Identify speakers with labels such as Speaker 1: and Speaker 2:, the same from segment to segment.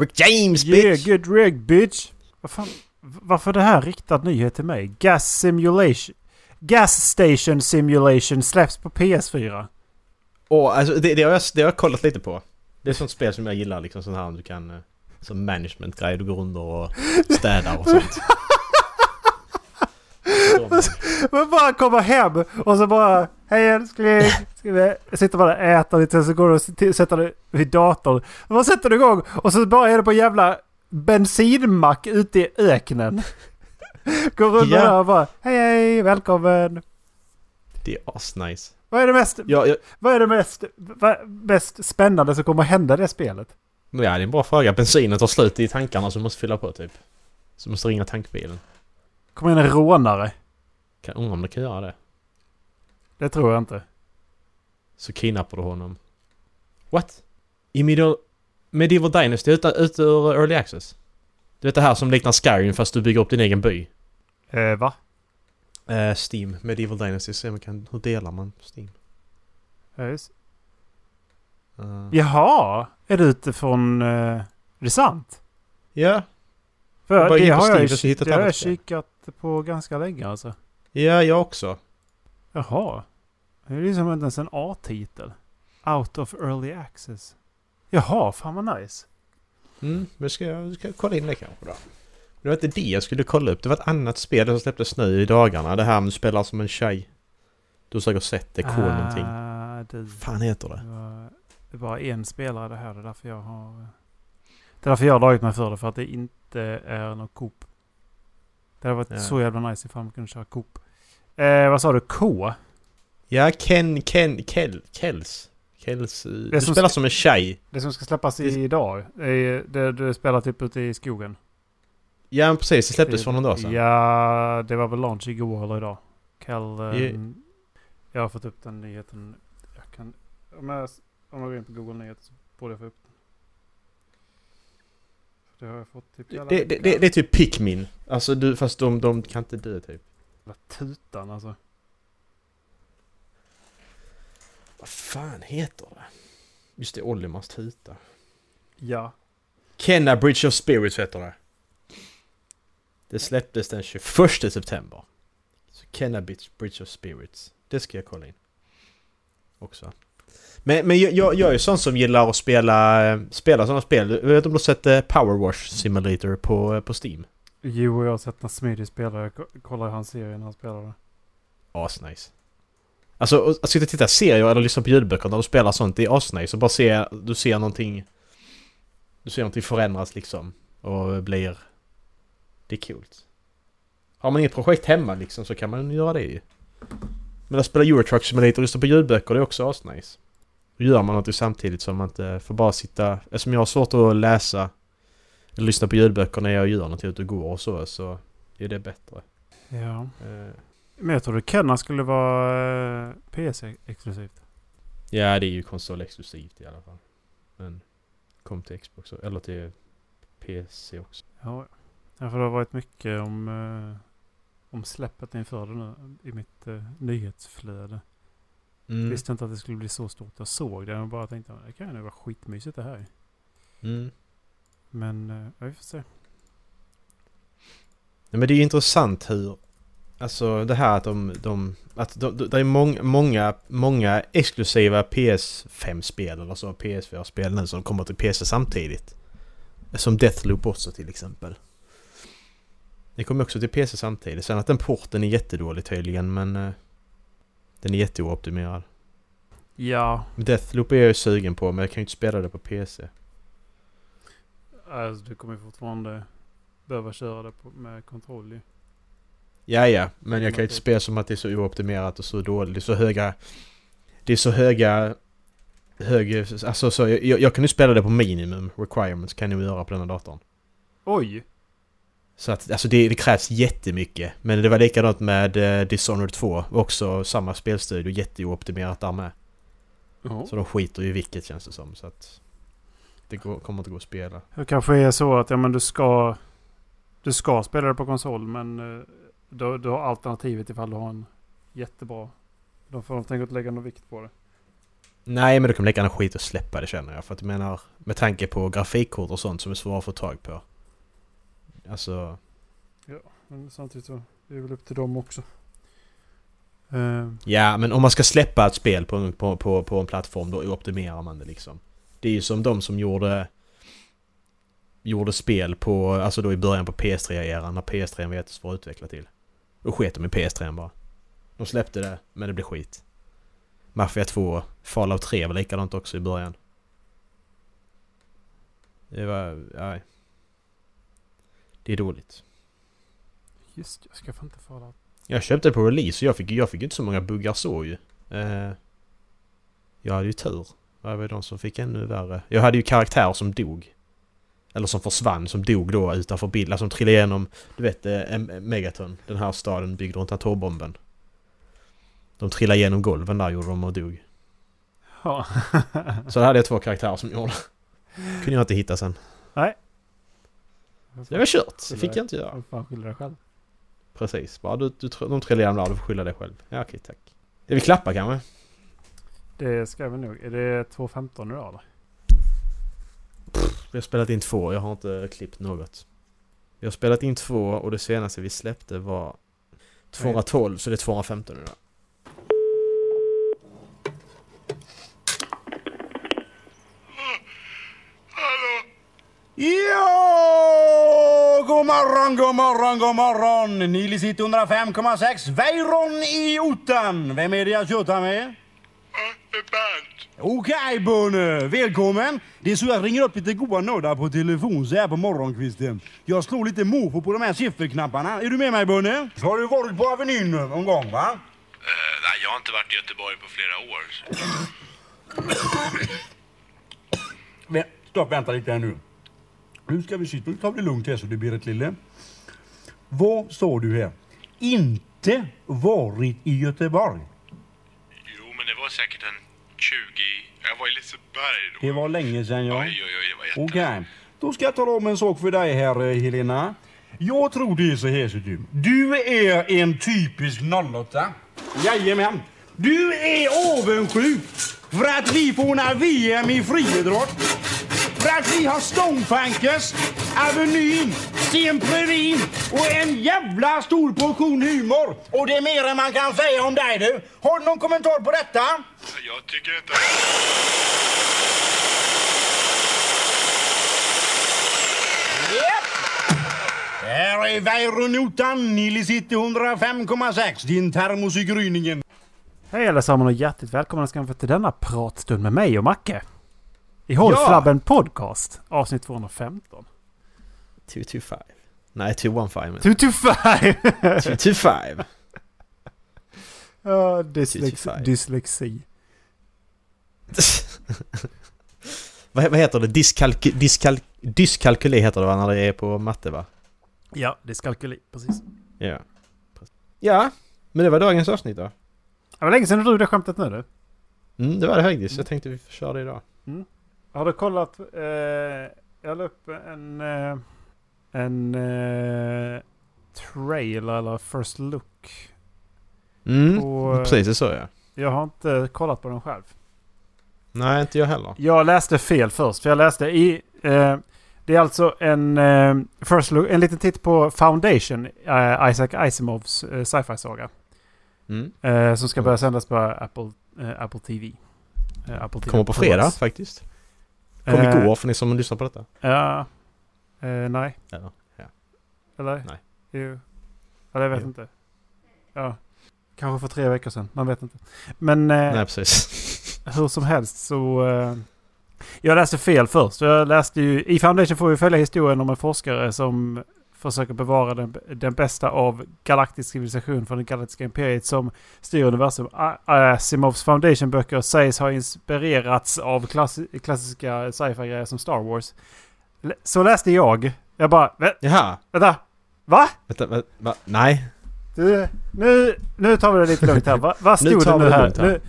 Speaker 1: Rick James
Speaker 2: Yeah,
Speaker 1: bitch!
Speaker 2: good rig bitch! Vad fan? Varför det här riktad nyhet till mig? Gas Simulation... Gas Station Simulation släpps på PS4.
Speaker 1: Och alltså det, det, har jag, det har jag kollat lite på. Det är sånt spel som jag gillar liksom sånt här du kan... eh, Som management-grej, du går under och städar och sånt.
Speaker 2: Men bara komma hem och så bara Hej älskling! Ska vi sitta bara och äta lite så går du och sätter dig vid datorn. Bara sätter du igång och så bara är det på jävla bensinmack ute i öknen. Går runt
Speaker 1: Ja.
Speaker 2: där och bara Hej hej! Välkommen!
Speaker 1: Det är asnice.
Speaker 2: Vad är det mest,
Speaker 1: Ja, jag,
Speaker 2: vad är det mest, vad, mest spännande som kommer hända i det spelet?
Speaker 1: ja, det är en bra fråga. Bensinen tar slut i tankarna så du måste fylla på typ. Så du måste ringa tankbilen.
Speaker 2: Kommer en rånare?
Speaker 1: Kan, undra om det kan göra det.
Speaker 2: Det tror jag inte.
Speaker 1: Så kidnappar du honom. What? I Medieval, Medieval Dynasty ute, ute ur Early Access? Du vet det här som liknar Skyrim fast du bygger upp din egen by?
Speaker 2: Eh, va?
Speaker 1: Eh, Steam, Medieval Dynasty, se man kan, hur delar man Steam?
Speaker 2: Ja, just.
Speaker 1: Uh,
Speaker 2: Jaha! Är det utifrån... Eh, är det sant?
Speaker 1: Ja,
Speaker 2: För
Speaker 1: Bara
Speaker 2: det har
Speaker 1: Steam
Speaker 2: jag, jag
Speaker 1: spel.
Speaker 2: kikat på ganska länge alltså.
Speaker 1: Ja jag också.
Speaker 2: Jaha. Det är liksom inte ens en A-titel. Out of early access. Jaha, fan vad nice.
Speaker 1: Mm, men ska jag ska jag kolla in det kanske då? Det var inte det jag skulle kolla upp. Det var ett annat spel som släpptes nu i dagarna. Det här med du spelar som en tjej. Du har säkert sett det. Någonting.
Speaker 2: Ah, du,
Speaker 1: fan heter det?
Speaker 2: det, var, det var en spelare det här. Det är därför jag har... Det är därför jag har dragit mig för det. För att det inte är något Coop. Det hade varit
Speaker 1: Ja.
Speaker 2: så jävla nice ifall man kunde köra Coop. Eh, vad sa du? K?
Speaker 1: Ja, Ken, Ken, Kel, Kels. Kels. eh, Du
Speaker 2: som
Speaker 1: spelar
Speaker 2: ska-
Speaker 1: som en tjej.
Speaker 2: Det som ska släppas
Speaker 1: Det-
Speaker 2: idag. är det du spelar typ ute i skogen.
Speaker 1: Ja, men precis. Det släpptes för någon dag sedan.
Speaker 2: Ja, det var väl launch igår eller idag. Eh,
Speaker 1: Ja.
Speaker 2: Jag har fått upp den nyheten. Jag kan... Om jag, om jag går in på Google Nyheter så borde jag få upp Det har jag fått typ...
Speaker 1: Det, det, det, det är typ Pikmin. Alltså du, fast de, de kan inte dö typ.
Speaker 2: Jävla tutan alltså.
Speaker 1: Vad fan heter det? Just det, Olimars tuta.
Speaker 2: Ja.
Speaker 1: Kenna Bridge of Spirits heter det. Det släpptes den 21 september. Så Kenna Bridge of Spirits. Det ska jag kolla in. Också. Men, men jag, jag, jag är ju sån som gillar att spela, spela sådana spel. Jag vet inte om du har sett eh, Power Wash Simulator på, eh, på Steam?
Speaker 2: Jo, jag har sett när Smidig spelar. Jag ko- kollar hans serie när han spelar.
Speaker 1: Asnice. Alltså att sitta och titta serier eller lyssna på ljudböcker när du spelar sånt, det är asnice. Och bara se, du ser någonting... Du ser någonting förändras liksom. Och blir... Det är coolt. Har man inget projekt hemma liksom så kan man göra det ju. Men att spela Eurotruck Simulator och lyssna på ljudböcker det är också asnice. Gör man något samtidigt som man inte får bara sitta... Eftersom jag har svårt att läsa eller lyssna på ljudböcker när jag gör något ute och går och så, så är det bättre.
Speaker 2: Ja.
Speaker 1: Eh,
Speaker 2: Men jag trodde Kenna skulle vara eh, PC-exklusivt.
Speaker 1: Ja, det är ju konsolexklusivt i alla fall. Men kom till Xbox eller till PC också.
Speaker 2: Ja, ja, för det har varit mycket om, eh, om släppet inför det nu i mitt eh, nyhetsflöde.
Speaker 1: Mm.
Speaker 2: Visste inte att det skulle bli så stort. Jag såg det och bara tänkte att det kan ju vara skitmysigt det här.
Speaker 1: Mm.
Speaker 2: Men eh, ja, vi får se.
Speaker 1: Nej, men det är ju intressant hur... Alltså det här att de... de att de, de, det är många, många, många exklusiva PS5-spel eller så, PS4-spel nu som kommer till PC samtidigt. Som Deathloop också till exempel. Det kommer också till PC samtidigt. Sen att den porten är jättedålig tydligen men... Den är jätteooptimerad.
Speaker 2: Ja,
Speaker 1: Deathloop är jag ju sugen på men jag kan ju inte spela det på PC.
Speaker 2: alltså, du kommer ju fortfarande behöva köra det på, med kontroll ju.
Speaker 1: Ja, ja, men jag kan ju inte spela som att det är så ooptimerat och så dåligt. Det är så höga... Det är så höga... Hög... Alltså så, jag, jag kan ju spela det på minimum requirements kan jag göra på den här datorn.
Speaker 2: Oj!
Speaker 1: Så att alltså det, det krävs jättemycket. Men det var likadant med eh, Dishonored 2. Också samma spelstudio, jätteooptimerat där med.
Speaker 2: Ja.
Speaker 1: Så de skiter ju i vilket känns det som. Så att... Det går, kommer inte gå att spela.
Speaker 2: Det kanske är så att ja, men du ska du ska spela det på konsol men eh, du, du har alternativet ifall du har en jättebra. Då får de tänka att lägga någon vikt på det.
Speaker 1: Nej, men då kan man lika gärna skita och släppa det känner jag. För att jag menar, med tanke på grafikkort och sånt som är svåra att få tag på. Alltså,
Speaker 2: Men samtidigt så är det väl upp till dem också. Eh,
Speaker 1: ja men om man ska släppa ett spel på, en- på, på, på en plattform då optimerar man det liksom. Det är ju som de som gjorde gjorde spel på, alltså då i början på PS3-eran när PS3 var jättesvår att utveckla till. Då sket de i PS3 bara. De släppte det, men det blev skit. Mafia 2, Fallout 3 var likadant också i början. Det var, nej. Det är dåligt.
Speaker 2: just jag ska fan inte fara.
Speaker 1: Jag köpte det på release och jag fick, jag fick inte så många buggar så ju. Eh, jag hade ju tur. Det var de som fick ännu värre. Jag hade ju karaktärer som dog. Eller som försvann, som dog då utanför bilden. Som trillade igenom, du vet, eh, Megaton. Den här staden byggd runt atombomben. De trillade igenom golven där gjorde de och dog.
Speaker 2: Ja.
Speaker 1: Så där hade jag två karaktärer som gjorde. Kunde jag inte hitta sen. Det var kört. Det fick jag inte göra.
Speaker 2: Vad fan skyller dig själv?
Speaker 1: Precis. Bara du, du, de igenom där, du får skylla dig själv. Ja okej, tack. Är vi klappa kanske?
Speaker 2: Det ska vi nog. Är det 2.15 idag eller?
Speaker 1: Vi har spelat in två, jag har inte klippt något. Vi har spelat in två och det senaste vi släppte var 212 så det är 215 idag.
Speaker 3: Ja, god morgon, god morgon, god morgon. Nili sitter 105,6. Weiron i ottan. Vem är det jag tjötar med?
Speaker 4: Bernt.
Speaker 3: Okej, Bunne. Välkommen. Det är så jag ringer upp lite goa nördar på telefon så här på morgonkvisten. Jag slår lite mofo på de här sifferknapparna. Är du med mig, Bunne? Har du varit på Avenyn någon gång, va?
Speaker 4: Eh, nej, jag har inte varit i Göteborg på flera år.
Speaker 3: Vä- Stopp, vänta lite här nu. Nu ska vi sitta och ta det lugnt här så blir ett lille. Vad sa du här? Inte varit i Göteborg.
Speaker 4: Jo, men det var säkert en 20... Jag var i Liseberg då.
Speaker 3: Det var länge sedan, ja.
Speaker 4: Oj, oj, oj, det var jätte...
Speaker 3: Okej, då ska jag tala om en sak för dig här, eh, Helena. Jag tror det är så här, ser du. Du är en typisk 08. Jajamän. Du är avundsjuk för att vi får ordna VM i friidrott. För att vi har Stonefankers, Avenyn, Sten Previn och en jävla stor portion humor. Och det är mer än man kan säga om dig du. Har du någon kommentar på detta?
Speaker 4: Jag tycker inte...
Speaker 3: Här är Väironotan, Nili City 105,6. Din termos i gryningen.
Speaker 2: Hej allesammans och hjärtligt välkomna ska ni få till denna pratstund med mig och Macke. I Håll Flabben Podcast, avsnitt 215.
Speaker 1: 225. Nej, 215 men.
Speaker 2: 225!
Speaker 1: 225.
Speaker 2: Ja, dyslexi.
Speaker 1: 225.
Speaker 2: dyslexi.
Speaker 1: vad, vad heter det? Diskalky, diskalk, dyskalkyli heter det va? När det är på matte va?
Speaker 2: Ja, dyskalkyli. Precis.
Speaker 1: Ja. Ja, men det var dagens avsnitt då.
Speaker 2: Det var länge sedan du drog det skämtet nu du.
Speaker 1: Mm, det var det faktiskt. Jag tänkte vi köra det idag.
Speaker 2: Har du kollat? Eh, jag la upp en... Eh, en eh, trailer eller first look.
Speaker 1: Mm,
Speaker 2: på,
Speaker 1: precis det sa jag.
Speaker 2: Jag har inte kollat på den själv.
Speaker 1: Nej, inte jag heller.
Speaker 2: Jag läste fel först. För jag läste i... Eh, det är alltså en, eh, first look, en liten titt på Foundation. Eh, Isaac Asimovs eh, sci-fi saga.
Speaker 1: Mm.
Speaker 2: Eh, som ska börja sändas på Apple, eh, Apple TV. Eh, Apple TV
Speaker 1: Kommer på fredag faktiskt. Kom
Speaker 2: Eh,
Speaker 1: igår för ni som lyssnar på detta.
Speaker 2: Ja. Eh, nej.
Speaker 1: Eller, ja.
Speaker 2: Eller?
Speaker 1: Nej.
Speaker 2: Jo. Eller jag vet
Speaker 1: Jo.
Speaker 2: inte. Ja. Kanske för tre veckor sedan. Man vet inte. Men eh,
Speaker 1: Nej, precis.
Speaker 2: hur som helst så... Eh, jag läste fel först. Jag läste ju... I Foundation får vi följa historien om en forskare som försöker bevara den, den bästa av galaktisk civilisation från det galaktiska imperiet som styr universum. Asimovs Foundation-böcker sägs ha inspirerats av klassi- klassiska sci-fi-grejer som Star Wars. Så läste jag. Jag bara... "Vä-
Speaker 1: Jaha.
Speaker 2: Vänta! Va?
Speaker 1: Vänta, va, va? Nej.
Speaker 2: Du, nu, nu tar vi det lite lugnt här. Va, vad
Speaker 1: Nu
Speaker 2: stod
Speaker 1: tar
Speaker 2: det nu här?
Speaker 1: här.
Speaker 2: Nu,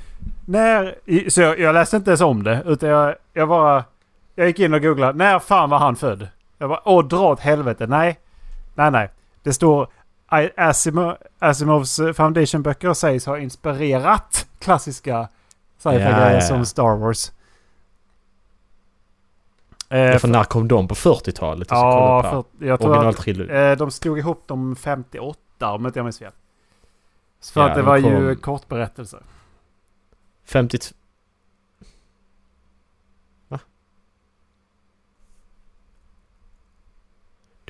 Speaker 2: när, så jag, jag läste inte ens om det. Utan jag, jag bara... Jag gick in och googlade. När fan var han född? Jag bara, åh dra åt helvete. Nej. Nej, nej. Det står Asimo, Asimovs Foundation-böcker sägs ha inspirerat klassiska sci-fi-grejer
Speaker 1: Ja, ja, ja.
Speaker 2: som Star Wars. Eh,
Speaker 1: för när kom de? På 40-talet? Jag ska
Speaker 2: ja, för, jag tror att eh, de slog ihop dem 58 om inte jag minns fel. Så för att det
Speaker 1: de
Speaker 2: var ju kortberättelser.
Speaker 1: 52...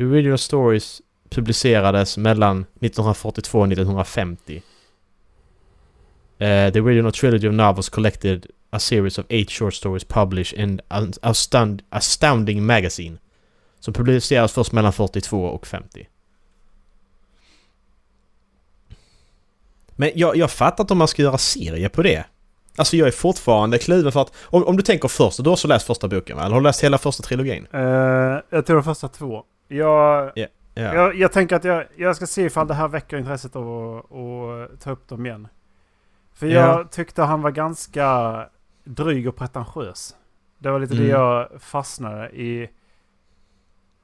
Speaker 1: The original stories publicerades mellan 1942 och 1950. Uh, eh, the original trilogy of novels collected a series of eight short stories published in an astound, Astounding Magazine. Som publicerades först mellan 42 och 50. Men jag, jag fattar inte om man ska göra serie på det. Alltså jag är fortfarande kluven för att... Om, om du tänker först, du har också läst första boken va? Eller har du läst hela första trilogin?
Speaker 2: Uh, jag tror de första två. Jag,
Speaker 1: Ja.
Speaker 2: jag, jag tänker att jag, jag ska se ifall det här väcker intresset av att, ta upp dem igen. För
Speaker 1: Ja.
Speaker 2: jag tyckte han var ganska dryg och pretentiös. Det var lite det
Speaker 1: Mm.
Speaker 2: jag fastnade i.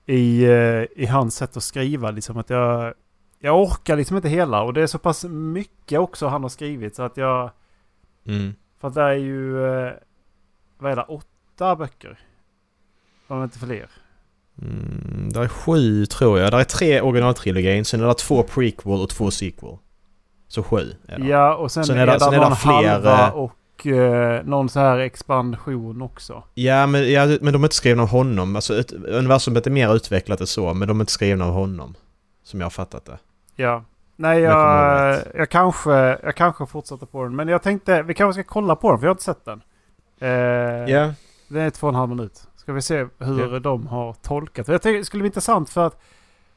Speaker 2: I, eh, I hans sätt att skriva liksom. Att jag, jag orkar liksom inte hela. Och det är så pass mycket också han har skrivit så att jag...
Speaker 1: Mm.
Speaker 2: För att det är ju... eh, Vad är det? Åtta böcker? Om inte fler.
Speaker 1: Mm, det är sju tror jag. Det är tre originaltrilogin, sen är det två prequel och två sequel. Så sju är det.
Speaker 2: Ja, och sen,
Speaker 1: Sen
Speaker 2: är
Speaker 1: är det-
Speaker 2: det,
Speaker 1: sen är det
Speaker 2: någon
Speaker 1: fler,
Speaker 2: halva
Speaker 1: eh,
Speaker 2: och eh, någon så här expansion också.
Speaker 1: Ja, men, ja, men de är inte skrivna av honom. Alltså ett, universumet är mer utvecklat än så, men de är inte skrivna av honom. Som jag har fattat det.
Speaker 2: Ja. Nej,
Speaker 1: Jag
Speaker 2: jag, kanske, jag kanske fortsätter på den. Men jag tänkte, vi kanske ska kolla på den, för jag har inte sett den. Eh,
Speaker 1: Ja.
Speaker 2: Den är två och en halv minut. Ska vi se hur
Speaker 1: Ja.
Speaker 2: de har tolkat. Jag tänkte det skulle bli intressant för att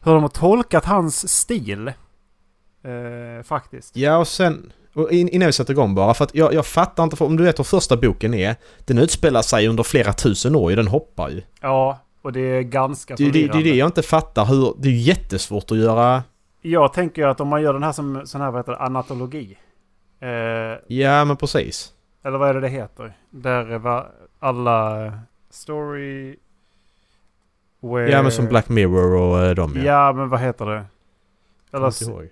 Speaker 2: hur de har tolkat hans stil. Eh, faktiskt.
Speaker 1: Ja, och sen... Och in, innan vi sätter igång bara, för att jag, jag fattar inte, för om du vet vad första boken är, den utspelar sig under flera tusen år, ju, den hoppar ju.
Speaker 2: Ja, och det är ganska
Speaker 1: Det, det, det är
Speaker 2: förvirrande.
Speaker 1: det jag inte fattar, hur... Det är ju jättesvårt att göra...
Speaker 2: Jag tänker ju att om man gör den här som sån här, vad heter det, anatologi. Eh,
Speaker 1: Ja, men precis.
Speaker 2: eller vad är det det heter? Där var alla story... Where...
Speaker 1: Ja, men som Black Mirror och eh, dem
Speaker 2: Ja.
Speaker 1: ja.
Speaker 2: men vad heter det?
Speaker 1: Kommer
Speaker 2: Eller
Speaker 1: inte ihåg.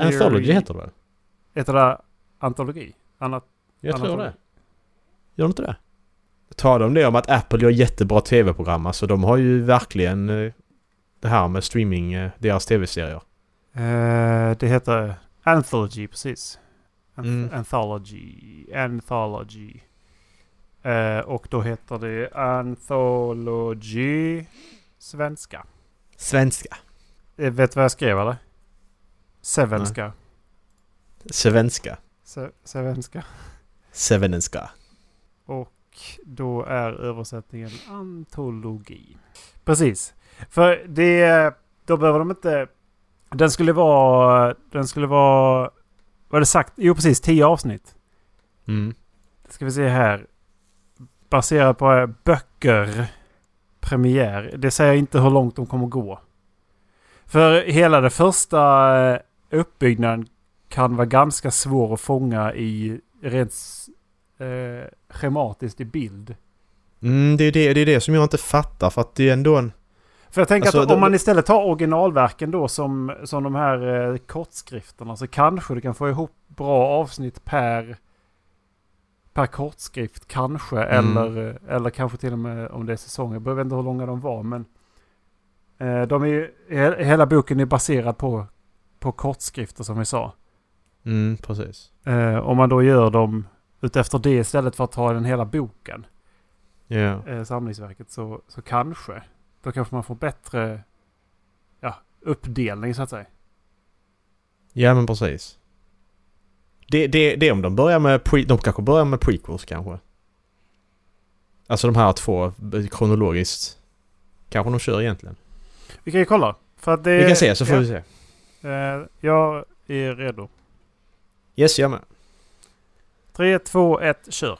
Speaker 1: Anthology heter det väl?
Speaker 2: Heter det antologi? Anat
Speaker 1: Jag tror det. Gör de inte det? Tar de det om att Apple gör jättebra tv-program, alltså de har ju verkligen eh, det här med streaming, eh, deras tv-serier.
Speaker 2: Eh, det heter Anthology, precis. Anth-
Speaker 1: Mm.
Speaker 2: Anthology. Anthology. Eh, och då heter det Anthology svenska.
Speaker 1: Svenska.
Speaker 2: Eh, vet du vad jag skrev eller? Sevenska.
Speaker 1: Svenska.
Speaker 2: Se- Sevenska.
Speaker 1: Sevenenska.
Speaker 2: Och då är översättningen antologi. Precis. För det... Då behöver de inte... Den skulle vara... Den skulle vara... Vad är det sagt? Jo precis, tio avsnitt.
Speaker 1: Mm.
Speaker 2: Ska vi se här. Baserat på eh, böcker. Premiär. Det säger inte hur långt de kommer gå. För hela det första eh, uppbyggnaden kan vara ganska svår att fånga i rent eh, schematiskt i bild.
Speaker 1: Mm, det är det, det är det som jag inte fattar för att det är ändå en...
Speaker 2: För jag tänker
Speaker 1: Alltså,
Speaker 2: att om man istället tar originalverken då som, som de här eh, kortskrifterna så kanske du kan få ihop bra avsnitt per, per kortskrift kanske.
Speaker 1: Mm.
Speaker 2: Eller, eller kanske till och med om det är säsonger. Jag behöver inte hur långa de var men eh, de är ju, he- hela boken är baserad på, på kortskrifter som vi sa.
Speaker 1: Mm, precis.
Speaker 2: Eh, om man då gör dem utefter det istället för att ta den hela boken. Eh, samlingsverket så, så kanske. Då kanske man får bättre ja, uppdelning så att säga.
Speaker 1: Ja, men precis. Det, det, det är om de börjar med... Pre, de kanske börjar med prequels kanske. Alltså de här två kronologiskt. Kanske de kör egentligen.
Speaker 2: Vi kan ju kolla. För att det,
Speaker 1: Vi kan se så får
Speaker 2: ja,
Speaker 1: vi se.
Speaker 2: Eh, jag är redo.
Speaker 1: Yes, jag med.
Speaker 2: 3, 2, 1, kör.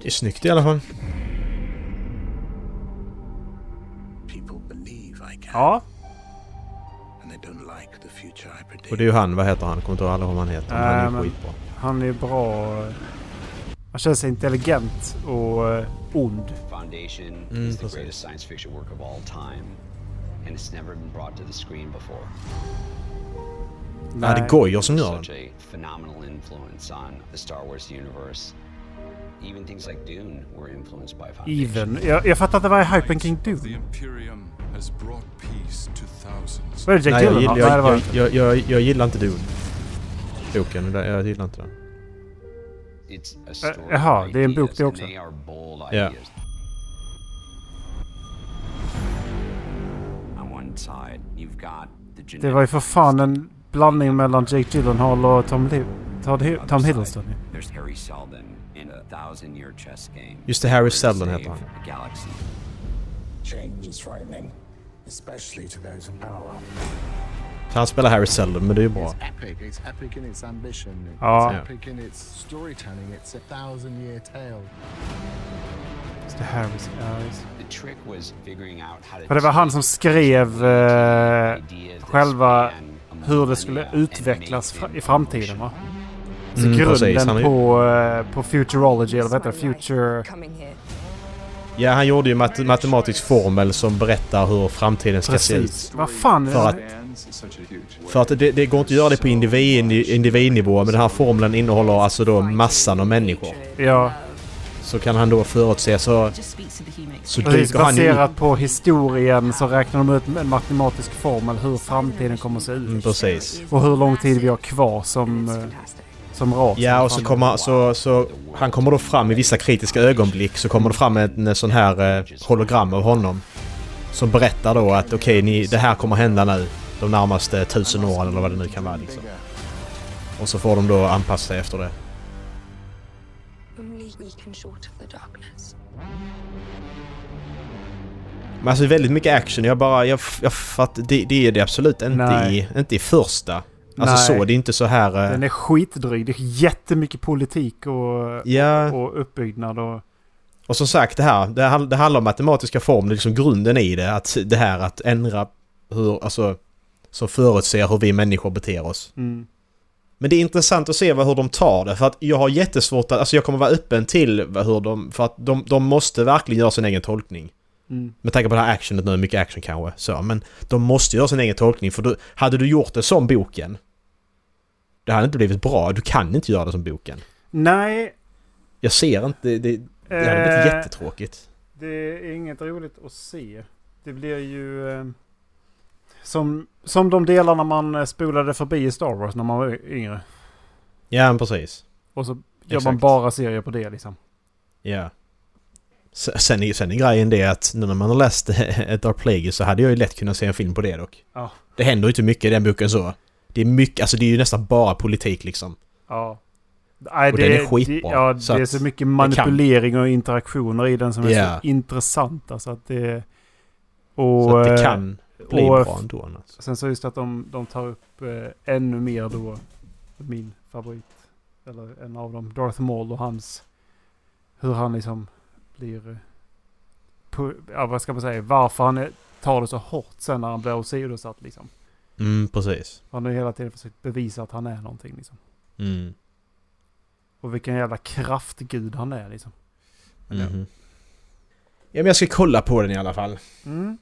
Speaker 1: Det är snyggt i alla fall.
Speaker 5: People believe I can,
Speaker 2: Ja,
Speaker 1: Och det är ju han, vad heter han? Kommer inte ihåg alla vad han heter. Men han är
Speaker 2: Nej,
Speaker 1: skitbra.
Speaker 2: han är bra. Han känns intelligent och eh, ond.
Speaker 6: Foundation
Speaker 1: Mm,
Speaker 6: is the greatest science fiction work of all time, and it's never been brought to the screen before.
Speaker 1: Ja, det är Goyer som gör den.
Speaker 6: Such a phenomenal influence on the Star Wars universe. Even things like Dune were influenced by Foundation.
Speaker 2: Even. Jag, jag fattar att det var i Hypen
Speaker 7: The
Speaker 2: Dune.
Speaker 7: Imperium has brought peace to thousands.
Speaker 2: Var det Jack
Speaker 1: Nej, jag,
Speaker 2: var
Speaker 1: jag,
Speaker 2: inte.
Speaker 1: jag, jag, jag gillar inte Dune. Boken, det- jag gillar inte den.
Speaker 2: Jaha, det är en bok det också.
Speaker 1: Ja.
Speaker 2: Det var ju för fan en blandning mellan Jake Gyllenhaal och Tom, Li- Todd Hi- Tom Hiddleston.
Speaker 1: Just det, Harry Seldon heter han. Han spelar Harry Seldon, men det är ju bra.
Speaker 8: It's epic. It's epic in its ambition. It's
Speaker 2: Ja.
Speaker 8: epic in its storytelling. It's a thousand year tale.
Speaker 2: Just det, Harris. Ja, just.
Speaker 6: The trick was figuring out how to
Speaker 2: För det var han som skrev eh, själva hur det skulle utvecklas
Speaker 6: it
Speaker 2: i framtiden va? Så
Speaker 1: Mm, precis.
Speaker 2: grunden
Speaker 1: ju-
Speaker 2: på, eh, på Futurology, eller vad heter det? Future...
Speaker 1: Ja, han gjorde ju mat matematisk formel som berättar hur framtiden ska se ut.
Speaker 2: Precis. Vad fan är
Speaker 1: För att- För att det, det går inte att göra det på individ, individnivå, men den här formeln innehåller alltså då massan av människor.
Speaker 2: Ja,
Speaker 1: Så kan han då förutse så, så
Speaker 2: precis.
Speaker 1: dyker han
Speaker 2: Baserat på historien så räknar de ut med en matematisk formel hur framtiden kommer att se
Speaker 1: Mm,
Speaker 2: ut.
Speaker 1: precis.
Speaker 2: Och hur lång tid vi har kvar som, eh, som ras.
Speaker 1: Ja, och så kommer så, så han kommer då fram i vissa kritiska ögonblick så kommer det fram en, en sån här eh, hologram av honom. Som berättar då att okej, ni det här kommer hända nu de närmaste tusen åren eller vad det nu kan vara liksom. Och så får de då anpassa sig efter det. Men alltså väldigt mycket action. Jag bara, jag, jag fattar, det, det är det absolut inte
Speaker 2: Nej.
Speaker 1: i, inte i första. Alltså
Speaker 2: Nej.
Speaker 1: så, det är inte så här... eh,
Speaker 2: Den är skitdryg. Det är jättemycket politik och,
Speaker 1: Ja,
Speaker 2: och uppbyggnad och...
Speaker 1: och som sagt det här, det, det handlar om matematiska är liksom grunden i det. Att det här att ändra hur, alltså, som förutser hur vi människor beter oss.
Speaker 2: Mm.
Speaker 1: Men det är intressant att se vad, hur de tar det, för att jag har jättesvårt att, alltså jag kommer vara öppen till hur de, för att de, de måste verkligen göra sin egen tolkning.
Speaker 2: Mm.
Speaker 1: Med tanke på det här actionet nu, mycket action kanske, så, men de måste göra sin egen tolkning, för du, hade du gjort det som boken, det hade inte blivit bra, du kan inte göra det som boken.
Speaker 2: Nej.
Speaker 1: Jag ser inte, det, det, det hade blivit
Speaker 2: eh,
Speaker 1: jättetråkigt.
Speaker 2: Det är inget roligt att se. Det blir ju... Eh, som, som de delarna man eh, spolade förbi i Star Wars när man var yngre.
Speaker 1: Ja, men precis.
Speaker 2: Och så gör man
Speaker 1: Exakt.
Speaker 2: bara serier på det liksom.
Speaker 1: Ja. Sen är, sen är grejen det att nu när man har läst ett Dark Plagueis så hade jag ju lätt kunnat se en film på det dock.
Speaker 2: Ja.
Speaker 1: Det händer ju inte mycket i den boken så. Det är mycket, alltså det är ju nästan bara politik liksom.
Speaker 2: Ja. Nej,
Speaker 1: Och
Speaker 2: det,
Speaker 1: den är skitbra,
Speaker 2: Det, ja,
Speaker 1: så
Speaker 2: det är så mycket manipulering och interaktioner i den som är
Speaker 1: Ja.
Speaker 2: så intressanta så att det...
Speaker 1: Så
Speaker 2: Och,
Speaker 1: att det kan bli
Speaker 2: och-
Speaker 1: bra ändå. Alltså.
Speaker 2: Sen så just att de, de tar upp eh, ännu mer då min favorit. Eller en av dem. Darth Maul och hans... Hur han liksom blir... eh, ja, vad ska man säga? Varför han tar det så hårt sen när han blir åsidosatt liksom.
Speaker 1: Mm, precis.
Speaker 2: Han har hela tiden försökt bevisa att han är någonting liksom.
Speaker 1: Mm.
Speaker 2: Och vilken jävla kraftgud han är liksom.
Speaker 1: Mhm. Ja men jag ska kolla på den i alla fall.
Speaker 2: Mm.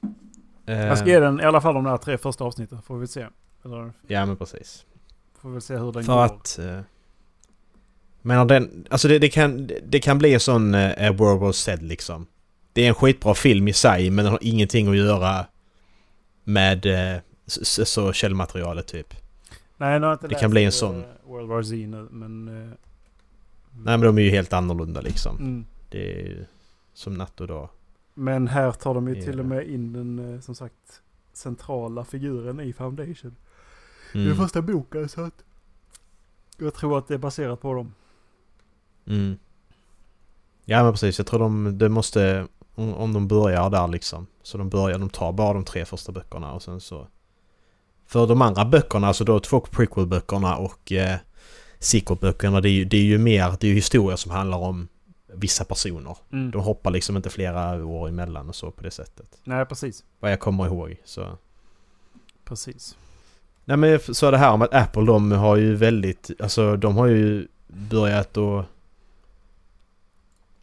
Speaker 1: Eh,
Speaker 2: Jag ska ge den i alla fall de där tre första avsnitten. Får vi se. Eller
Speaker 1: Ja men precis.
Speaker 2: får vi se hur den
Speaker 1: För
Speaker 2: går.
Speaker 1: att... Eh, men den, alltså det, det, kan, det kan bli en sån eh, World War Z liksom. Det är en skitbra film i sig men den har ingenting att göra med eh, s- s- så källmaterialet typ.
Speaker 2: Nej, nu har jag inte
Speaker 1: det kan bli en
Speaker 2: eh,
Speaker 1: sån.
Speaker 2: World War Z nu, men... eh,
Speaker 1: Nej men de är ju helt annorlunda liksom.
Speaker 2: Mm.
Speaker 1: Det är ju som natt och dag.
Speaker 2: Men här tar de ju till och med in den, eh, som sagt, centrala figuren i Foundation.
Speaker 1: Mm.
Speaker 2: den första boken, så att... Jag tror att det är baserat på dem.
Speaker 1: Mm. Ja men precis, jag tror de, det måste... Om, de börjar där liksom. Så de börjar, de tar bara de tre första böckerna och sen så... För de andra böckerna, alltså då två prequel-böckerna och eh, sequel-böckerna, det är ju, det är ju mer, det är ju historier som handlar om vissa personer.
Speaker 2: Mm.
Speaker 1: De hoppar liksom inte flera år emellan och så på det sättet.
Speaker 2: Nej, precis.
Speaker 1: Vad jag kommer ihåg så...
Speaker 2: Precis.
Speaker 1: Nej men så är det här om att Apple de har ju väldigt, alltså de har ju börjat att...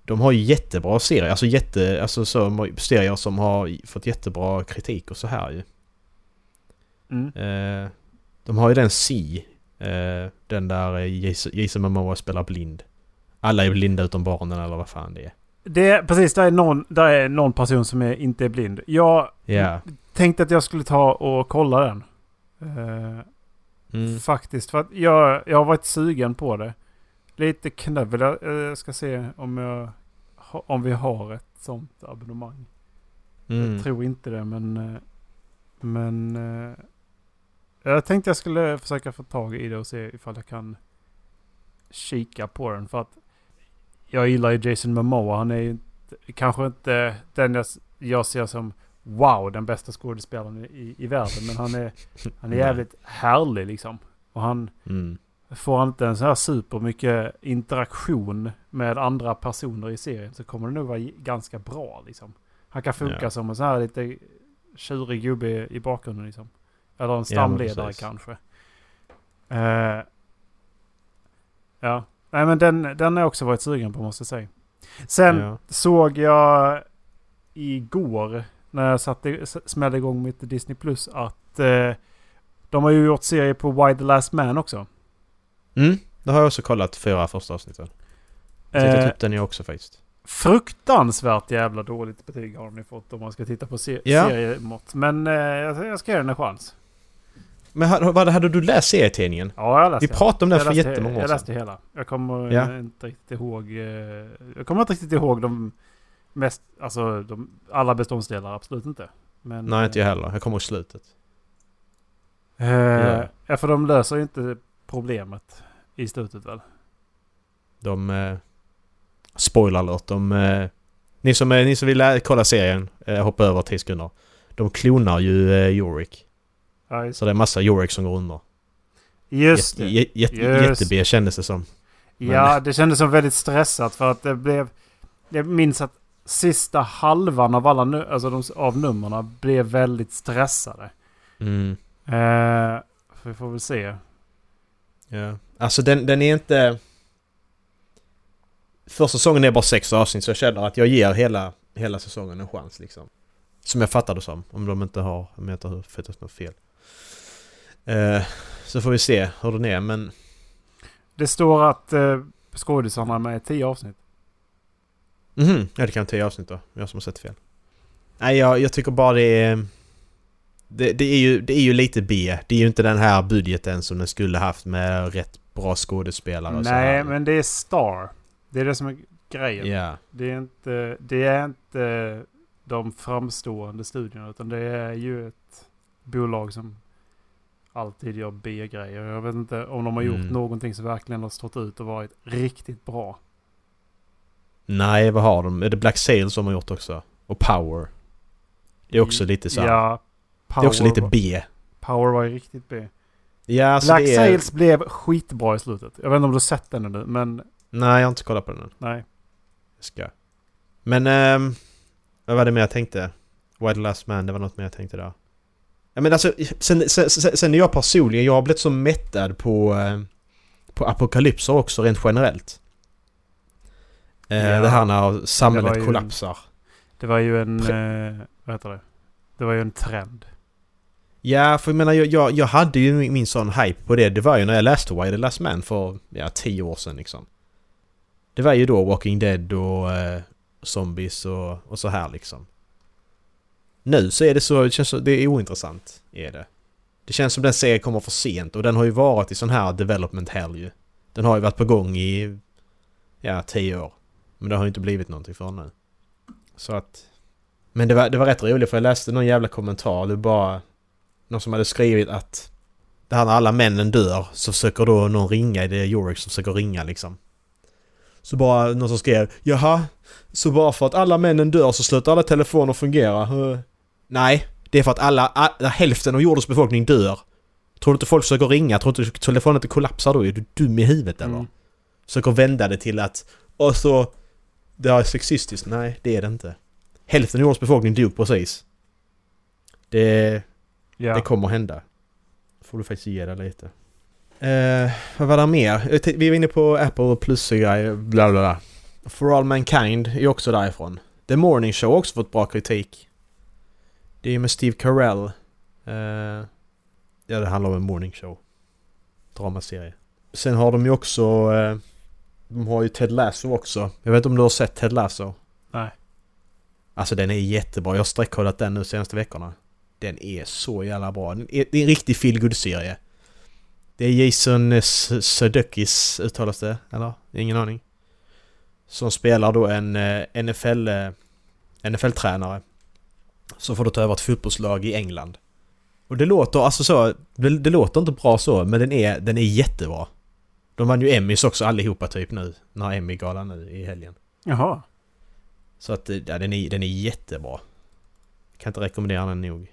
Speaker 1: De har ju jättebra serier, alltså jätte, alltså så serier som har fått jättebra kritik och så här ju.
Speaker 2: Mm.
Speaker 1: Eh, De har ju den C. Eh, den där eh, Jason, Momoa spelar blind. Alla är blinda utom barnen eller vad fan det är.
Speaker 2: Det är, precis, där är, någon, där är någon person som är, inte är blind. Jag
Speaker 1: Ja.
Speaker 2: tänkte att jag skulle ta och kolla den. Eh,
Speaker 1: Mm.
Speaker 2: Faktiskt, för att jag, jag har varit sugen på det. Lite knövel. Jag ska se om, jag, om vi har ett sånt abonnemang.
Speaker 1: Mm.
Speaker 2: Jag tror inte det, men... eh, Men... eh, Jag tänkte jag skulle försöka få tag i det och se ifall jag kan kika på den. För att jag gillar ju Jason Momoa. Han är ju inte, kanske inte den jag, jag ser som wow, den bästa skådespelaren i, i världen. Men han är, han är jävligt härlig liksom. Och han
Speaker 1: Mm.
Speaker 2: Får han inte en så här super mycket interaktion med andra personer i serien så kommer det nog vara ganska bra liksom. Han kan funka
Speaker 1: Ja.
Speaker 2: som en sån här lite tjurig gubbe i bakgrunden liksom. Eller en stamledare
Speaker 1: precis.
Speaker 2: kanske. Eh, ja, nej men den, den har jag också varit sugen på måste jag säga. Sen
Speaker 1: Ja.
Speaker 2: såg jag igår när jag satte, smällde igång mitt Disney Plus att eh, de har ju gjort serie på Why the Last Man också.
Speaker 1: Mm. Det har jag också kollat fyra första avsnitten. Jag ta
Speaker 2: Eh,
Speaker 1: upp den jag också faktiskt.
Speaker 2: fruktansvärt jävla dåligt betyg har ni fått om man ska titta på se-
Speaker 1: Ja.
Speaker 2: seriemått. Men eh, jag, jag ska ge den en chans.
Speaker 1: Men ha- vad hade du läst serietidningen?
Speaker 2: Ja, jag läste
Speaker 1: Vi pratade om den
Speaker 2: jag
Speaker 1: för jättemånga år
Speaker 2: Jag
Speaker 1: sedan.
Speaker 2: läste hela. Jag kommer
Speaker 1: Ja.
Speaker 2: eh, inte riktigt ihåg. Eh, jag kommer inte riktigt ihåg de mest, alltså de, alla beståndsdelar, absolut inte. Men,
Speaker 1: Nej, inte jag heller. Jag kommer ihåg slutet.
Speaker 2: Eh,
Speaker 1: ja,
Speaker 2: för de löser ju inte problemet i slutet väl?
Speaker 1: De... Eh, spoiler alert. De... Eh, ni, som, ni som vill kolla serien, eh, hoppa över 10 sekunder. De klonar ju eh, Yorick.
Speaker 2: Ja,
Speaker 1: Så det är massa Yorick som går under.
Speaker 2: just
Speaker 1: Jätte,
Speaker 2: det.
Speaker 1: jä- jätte,
Speaker 2: Just.
Speaker 1: Jätte-B kändes det som.
Speaker 2: Ja, det kändes som väldigt stressat för att det blev... Jag minns att sista halvan av alla nu, alltså de, av numren blev väldigt stressade.
Speaker 1: Mm.
Speaker 2: Eh, vi får väl se.
Speaker 1: Ja. Alltså den, den är inte... Första säsongen är bara sex avsnitt så jag känner att jag ger hela, hela säsongen en chans liksom. Som jag fattar det som. Om de inte har, om jag inte har fattat något fel. Eh, så får vi se hur den är men...
Speaker 2: Det står att eh, skådisarna är med i tio avsnitt.
Speaker 1: Mhm, ja det kan vara tio avsnitt då. Jag som har sett fel. Nej jag, jag tycker bara det är... Det, det, är ju, det är ju lite B. Det är ju inte den här budgeten som den skulle haft med rätt bra skådespelare och
Speaker 2: Nej, men det är Star. Det är det som är grejen.
Speaker 1: Ja.
Speaker 2: Det är inte, det är inte de framstående studierna utan det är ju ett bolag som alltid gör B-grejer. Jag vet inte om de har gjort
Speaker 1: Mm.
Speaker 2: någonting som verkligen har stått ut och varit riktigt bra.
Speaker 1: Nej, vad har de? Är det Black Sails som har gjort också? Och Power. Det är också lite så här.
Speaker 2: Ja,
Speaker 1: Det är också lite B.
Speaker 2: Power var ju riktigt B.
Speaker 1: Ja, alltså
Speaker 2: Black
Speaker 1: är...
Speaker 2: Sails blev skitbra i slutet. Jag vet inte om du har sett den nu, men
Speaker 1: Nej, jag har inte kollat på den än.
Speaker 2: nej.
Speaker 1: Jag ska. Men... ehm, vad var det mer jag tänkte? White Last Man, det var något mer jag tänkte där. Ja, men alltså, sen, sen, sen, sen är jag personligen, jag har blivit så mättad på... eh, på apokalypser också rent generellt. Eh,
Speaker 2: Ja,
Speaker 1: det här när samhället
Speaker 2: det
Speaker 1: kollapsar.
Speaker 2: Det var ju en, eh, vad heter det? Det var ju en trend.
Speaker 1: Ja, för jag menar jag, jag, jag hade ju min, min sån hype på det. Det var ju när jag läste Why the Last Man för, ja, tio år sedan liksom. Det var ju då Walking Dead och eh, Zombies och, och så här liksom. Nu så är det så, det känns så, det är ointressant. Är det. Det känns som den serien kommer för sent och den har ju varit i sån här development hell ju. Den har ju varit på gång i, ja, tio år. Men det har ju inte blivit någonting för nu. Så att... Men det var, det var rätt roligt för jag läste någon jävla kommentar. Det bara... Någon som hade skrivit att... Det här när alla männen dör så försöker då någon ringa. Det är Yorick som försöker ringa liksom. Så bara någon som skrev Jaha? Så bara för att alla männen dör så slutar alla telefoner fungera? Nej, det är för att alla, alla hälften av jordens befolkning dör. Tror du inte folk försöker ringa? Tror du inte telefonen inte kollapsar då? Är du dum i huvudet eller?
Speaker 2: Mm.
Speaker 1: Försöker vända det till att... Och så... Det är sexistiskt. Nej, det är det inte. Hälften av jordens befolkning dog precis. Det...
Speaker 2: Ja.
Speaker 1: Det kommer hända. Får du faktiskt ge det lite. Eh, vad var det mer? T- Vi var inne på Apple plus grejer, bla bla bla. For All Mankind är också därifrån. The Morning Show har också fått bra kritik. Det är med Steve Carell. Eh, Ja, det handlar om en morning show. Dramaserie. Sen har de ju också... Eh, de har ju Ted Lasso också. Jag vet inte om du har sett Ted Lasso?
Speaker 2: Nej.
Speaker 1: Alltså den är jättebra. Jag har sträckkollat den nu senaste veckorna. Den är så jävla bra. Är, det är en riktig feel serie Det är Jason Sudeikis, uttalas det? Eller? Ingen aning. Som spelar då en eh, NFL... eh, NFL-tränare. Som får då ta över ett fotbollslag i England. Och det låter alltså så... Det, det låter inte bra så, men den är, den är jättebra. De vann ju Emmys också allihopa typ nu. När Emmy-galan nu i helgen.
Speaker 2: Jaha.
Speaker 1: Så att ja, den, är, den är jättebra. Kan inte rekommendera den nog.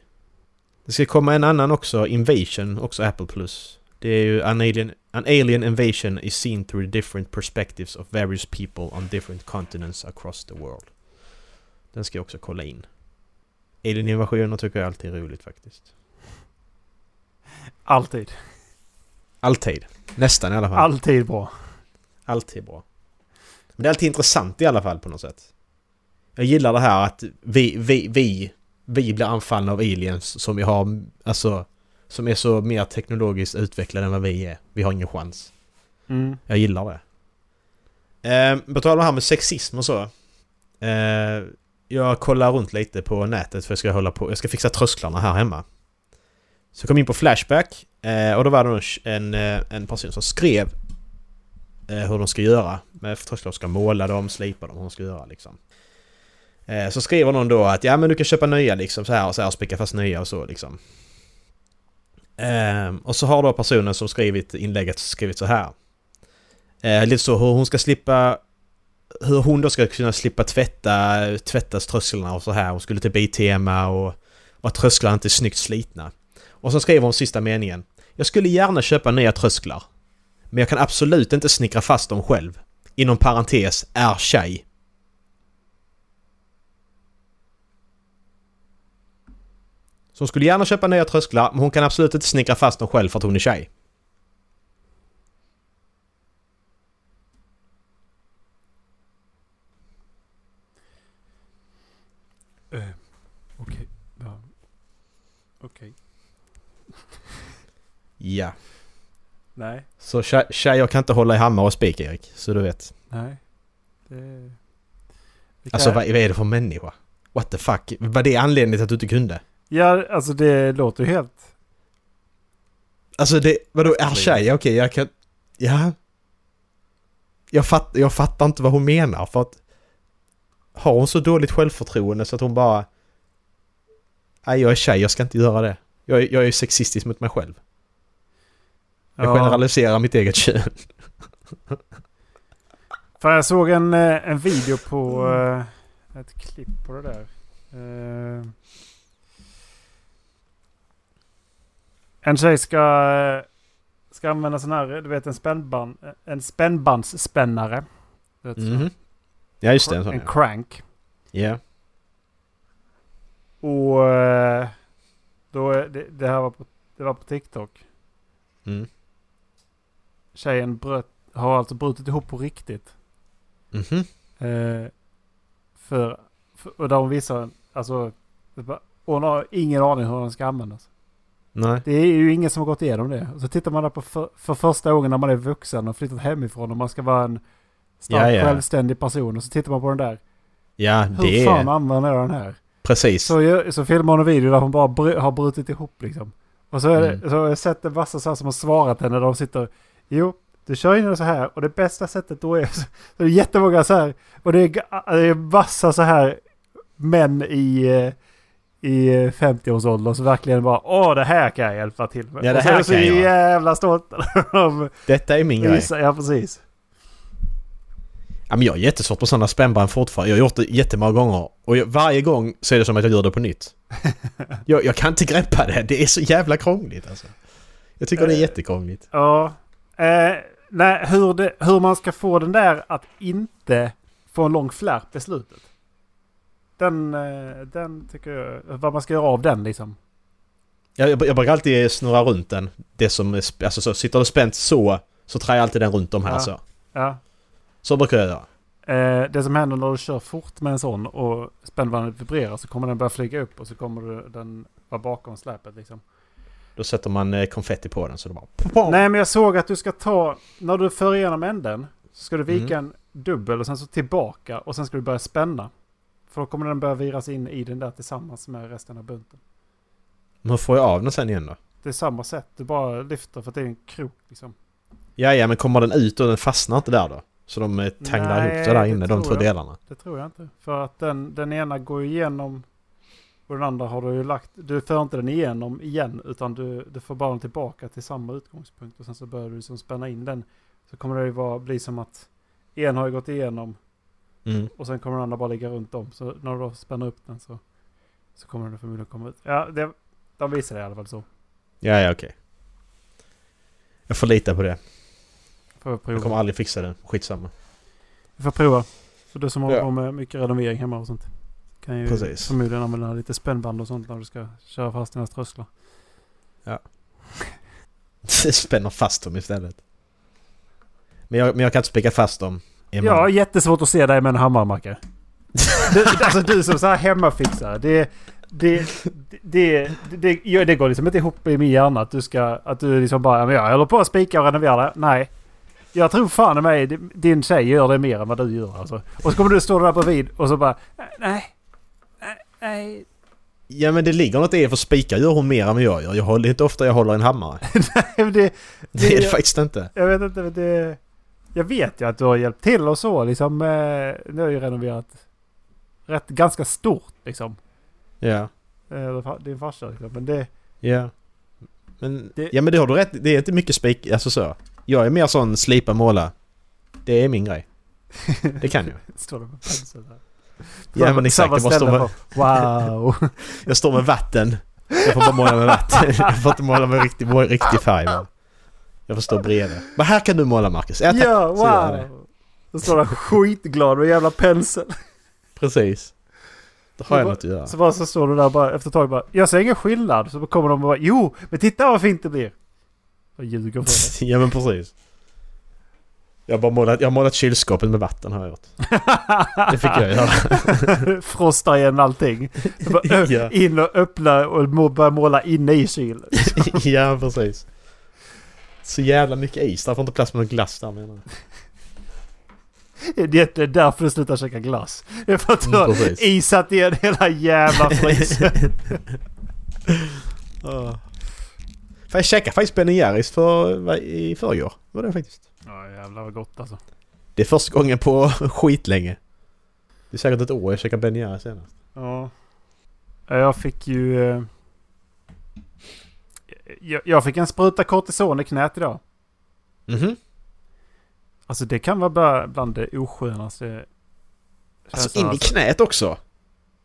Speaker 1: Det ska komma en annan också, Invasion, också Apple Plus. Det är ju an alien, an alien invasion is seen through different perspectives of various people on different continents across the world. Den ska jag också kolla in. Alien-invasioner tycker jag alltid är roligt faktiskt.
Speaker 2: Alltid.
Speaker 1: Alltid. Nästan i alla fall.
Speaker 2: Alltid bra.
Speaker 1: Alltid bra. Men det är alltid intressant i alla fall på något sätt. Jag gillar det här att vi, vi, vi, vi blir anfallna av aliens som vi har, alltså, som är så mer teknologiskt utvecklade än vad vi är. Vi har ingen chans.
Speaker 2: Mm.
Speaker 1: Jag gillar det. Eh, på tal om det här med sexism och så. Eh, jag kollar runt lite på nätet för jag ska hålla på, jag ska fixa trösklarna här hemma. Så jag kom in på Flashback eh, och då var det en, en, en person som skrev eh, hur de ska göra. Med trösklar ska måla dem, slipa dem, hur de ska göra liksom. Eh, så skriver någon då att ja men du kan köpa nya liksom så här och så här och spika fast nya och så liksom. Eh, och så har då personen som skrivit inlägget skrivit så här. Eh, lite så hur hon ska slippa... Hur hon då ska kunna slippa tvätta, tvätta trösklarna och så här. Hon skulle till Bitema och, och att trösklarna inte är snyggt slitna. Och så skriver hon sista meningen. Jag skulle gärna köpa nya trösklar. Men jag kan absolut inte snickra fast dem själv. Inom parentes, är tjej. Så hon skulle gärna köpa nya trösklar, men hon kan absolut inte snickra fast dem själv för att hon är tjej.
Speaker 2: Uh, Okej. Ja. Nej.
Speaker 1: Så tje- tjejer kan inte hålla i hammare och spik, Erik. Så du vet.
Speaker 2: Nej. Det...
Speaker 1: Alltså vad, vad är det för människa? What the fuck? Var det anledningen till att du inte kunde?
Speaker 2: Ja, alltså det låter ju helt...
Speaker 1: Alltså det, vadå är tjej? Okej, jag kan... Ja. Jag, fatt, jag fattar inte vad hon menar för att... Har hon så dåligt självförtroende så att hon bara... Nej, jag är tjej, jag ska inte göra det. Jag, är- jag är sexistisk mot mig själv. Jag
Speaker 2: Ja.
Speaker 1: generaliserar mitt eget kön.
Speaker 2: För jag såg en, eh, en video på... eh, Ett klipp på det där. En tjej ska, eh, ska använda sån här, du vet en spännband, en spännbandsspännare.
Speaker 1: Mhm. Ja, just det. En sån,
Speaker 2: En
Speaker 1: ja.
Speaker 2: crank.
Speaker 1: Ja.
Speaker 2: Och eh, då, är det, det här var på, det var på TikTok.
Speaker 1: Mm.
Speaker 2: Tjejen bröt, har alltså brutit ihop på riktigt.
Speaker 1: Mhm.
Speaker 2: Eh, för, för, och där hon visar, alltså, hon har ingen aning hur den ska användas.
Speaker 1: Nej.
Speaker 2: Det är ju ingen som har gått igenom det. Och så tittar man där på för, för första gången när man är vuxen och flyttat hemifrån och man ska vara en stark
Speaker 1: Ja, ja.
Speaker 2: självständig person. Och så tittar man på den där.
Speaker 1: Ja,
Speaker 2: Hur
Speaker 1: det
Speaker 2: fan
Speaker 1: är...
Speaker 2: använder jag den här?
Speaker 1: Precis.
Speaker 2: Så, så filmar hon en video där hon bara br- har brutit ihop liksom. Och så, är det,
Speaker 1: Mm.
Speaker 2: så har jag sett en massa så här som har svarat henne där de sitter. Jo, du kör in det så här och det bästa sättet då är... Så det är jättemånga så här. Och det är, det är massa så här män i... I eh, 50-årsåldern som verkligen bara Åh det här kan jag hjälpa till med.
Speaker 1: Ja, det
Speaker 2: och så
Speaker 1: här
Speaker 2: är de så
Speaker 1: jag.
Speaker 2: jävla stolta. de
Speaker 1: Detta är min grej.
Speaker 2: ja precis.
Speaker 1: Ja, men jag är jättesvårt på sådana spännband fortfarande. Jag har gjort det jättemånga gånger. Och jag, varje gång så är det som att jag gör det på nytt. jag, jag kan inte greppa det. Det är så jävla krångligt alltså. Jag tycker det är
Speaker 2: Eh.
Speaker 1: jättekrångligt.
Speaker 2: Ja. Eh, nej, hur, det, hur man ska få den där att inte få en lång flärp i slutet. Den, eh, den tycker jag... Vad man ska göra av den liksom.
Speaker 1: Jag, jag, jag brukar alltid snurra runt den. Det som är, alltså så sitter det spänt så, så trär jag alltid den runt om här
Speaker 2: Ja.
Speaker 1: så.
Speaker 2: Ja.
Speaker 1: Så brukar jag göra.
Speaker 2: Eh, det som händer när du kör fort med en sån och spännbandet vibrerar så kommer den börja flyga upp och så kommer den vara bakom släpet liksom.
Speaker 1: Då sätter man eh, konfetti på den så det bara...
Speaker 2: Nej men jag såg att du ska ta, när du för igenom änden. Så ska du vika
Speaker 1: Mm.
Speaker 2: en dubbel och sen så tillbaka och sen ska du börja spänna. För då kommer den börja viras in i den där tillsammans med resten av bunten.
Speaker 1: Men hur får jag av den sen igen då?
Speaker 2: Det är samma sätt, du bara lyfter för att det är en krok liksom.
Speaker 1: Ja, ja, men kommer den ut och den fastnar inte där då? Så de eh, tanglar
Speaker 2: Nej,
Speaker 1: ihop det där inne, de två
Speaker 2: jag.
Speaker 1: delarna?
Speaker 2: Det tror jag inte. För att den, den ena går ju igenom och den andra har du ju lagt. Du för inte den igenom igen utan du, du får bara den tillbaka till samma utgångspunkt. Och sen så börjar du liksom spänna in den. Så kommer det ju vara, bli som att en har ju gått igenom
Speaker 1: Mm.
Speaker 2: och sen kommer den andra bara ligga runt om. Så när du då spänner upp den så, så kommer den förmodligen komma ut. Ja, det, de visar det i alla fall så.
Speaker 1: Ja, ja, okej. Jag får lita på det.
Speaker 2: Får jag
Speaker 1: Jag kommer
Speaker 2: prova.
Speaker 1: aldrig fixa det. Skitsamma.
Speaker 2: Vi får prova. För du som håller
Speaker 1: Ja.
Speaker 2: på med mycket renovering hemma och sånt. Kan ju
Speaker 1: Precis.
Speaker 2: förmodligen använda lite spännband och sånt när du ska köra fast dina strösslar.
Speaker 1: Spänner fast dem istället. Men jag, men jag kan inte spika fast dem.
Speaker 2: Jag har
Speaker 1: munnen.
Speaker 2: jättesvårt att se dig med en hammare Macke. Du, alltså du som så här hemmafixare. Det, det, det, det, det, ja, det går liksom inte ihop i min hjärna att du ska... Att du liksom bara... "Ja, men Jag håller på att spika och renovera det. Nej. Jag tror fan i mig din tjej gör det mer än vad du gör alltså. Och så kommer du stå där bredvid och så bara... Nej. Nej. Nej.
Speaker 1: Ja men det ligger något i det för spika gör hon mer än vad jag gör. Jag håller inte ofta jag håller en hammare.
Speaker 2: det, det,
Speaker 1: Det är det faktiskt inte.
Speaker 2: Jag vet inte, men det... Jag vet ju att du har hjälpt till och så liksom. Eh, nu har ju renoverat rätt ganska stort liksom.
Speaker 1: Ja.
Speaker 2: Eh, din farsa liksom. Men det...
Speaker 1: Ja. Men,
Speaker 2: Det-
Speaker 1: ja men det har du rätt Det är inte mycket spik... Alltså så. Jag är mer sån slipa måla. Det är min grej. Det kan jag.
Speaker 2: Står det med pensel där.
Speaker 1: Ja men exakt. Jag, bara står med,
Speaker 2: Wow!
Speaker 1: jag står med vatten. Jag får bara måla med vatten. Jag får inte måla med riktig, riktig färg. Men. Jag får stå bredvid. Men här kan du måla Marcus. Ja, tack.
Speaker 2: ja,
Speaker 1: Så
Speaker 2: wow! Då står där skitglad med jävla pensel.
Speaker 1: Precis. Då har jag
Speaker 2: Så
Speaker 1: något att göra.
Speaker 2: Så bara så står du där bara efter ett tag bara. Jag ser ingen skillnad. Så kommer de och bara. Jo! Men titta vad fint det blir! Och ljuger för dig.
Speaker 1: Ja men precis. Jag har bara målat, jag har målat kylskåpet med vatten har jag gjort. Det fick jag göra.
Speaker 2: Frostar igen allting. Så bara,
Speaker 1: Ja.
Speaker 2: In och öppna och må- börja måla inne i kylen.
Speaker 1: ja precis. Så jävla mycket is. Där får inte plats med någon glass där menar jag.
Speaker 2: Det är därför du slutar käka glass. Det är för att du
Speaker 1: Mm,
Speaker 2: har isat igen hela jävla frysen.
Speaker 1: Fan jag käkade faktiskt Ben Jerrys för, i förrgår. Var det faktiskt.
Speaker 2: Ja jävlar vad gott alltså.
Speaker 1: Det är första gången på skitlänge. Det är säkert ett år jag käkade Ben Jerrys senast.
Speaker 2: Ja. Ja, Jag fick ju... Jag, jag fick en spruta kortison i knät idag.
Speaker 1: Mhm.
Speaker 2: Alltså det kan vara bland det oskönaste.
Speaker 1: Alltså in i knät också?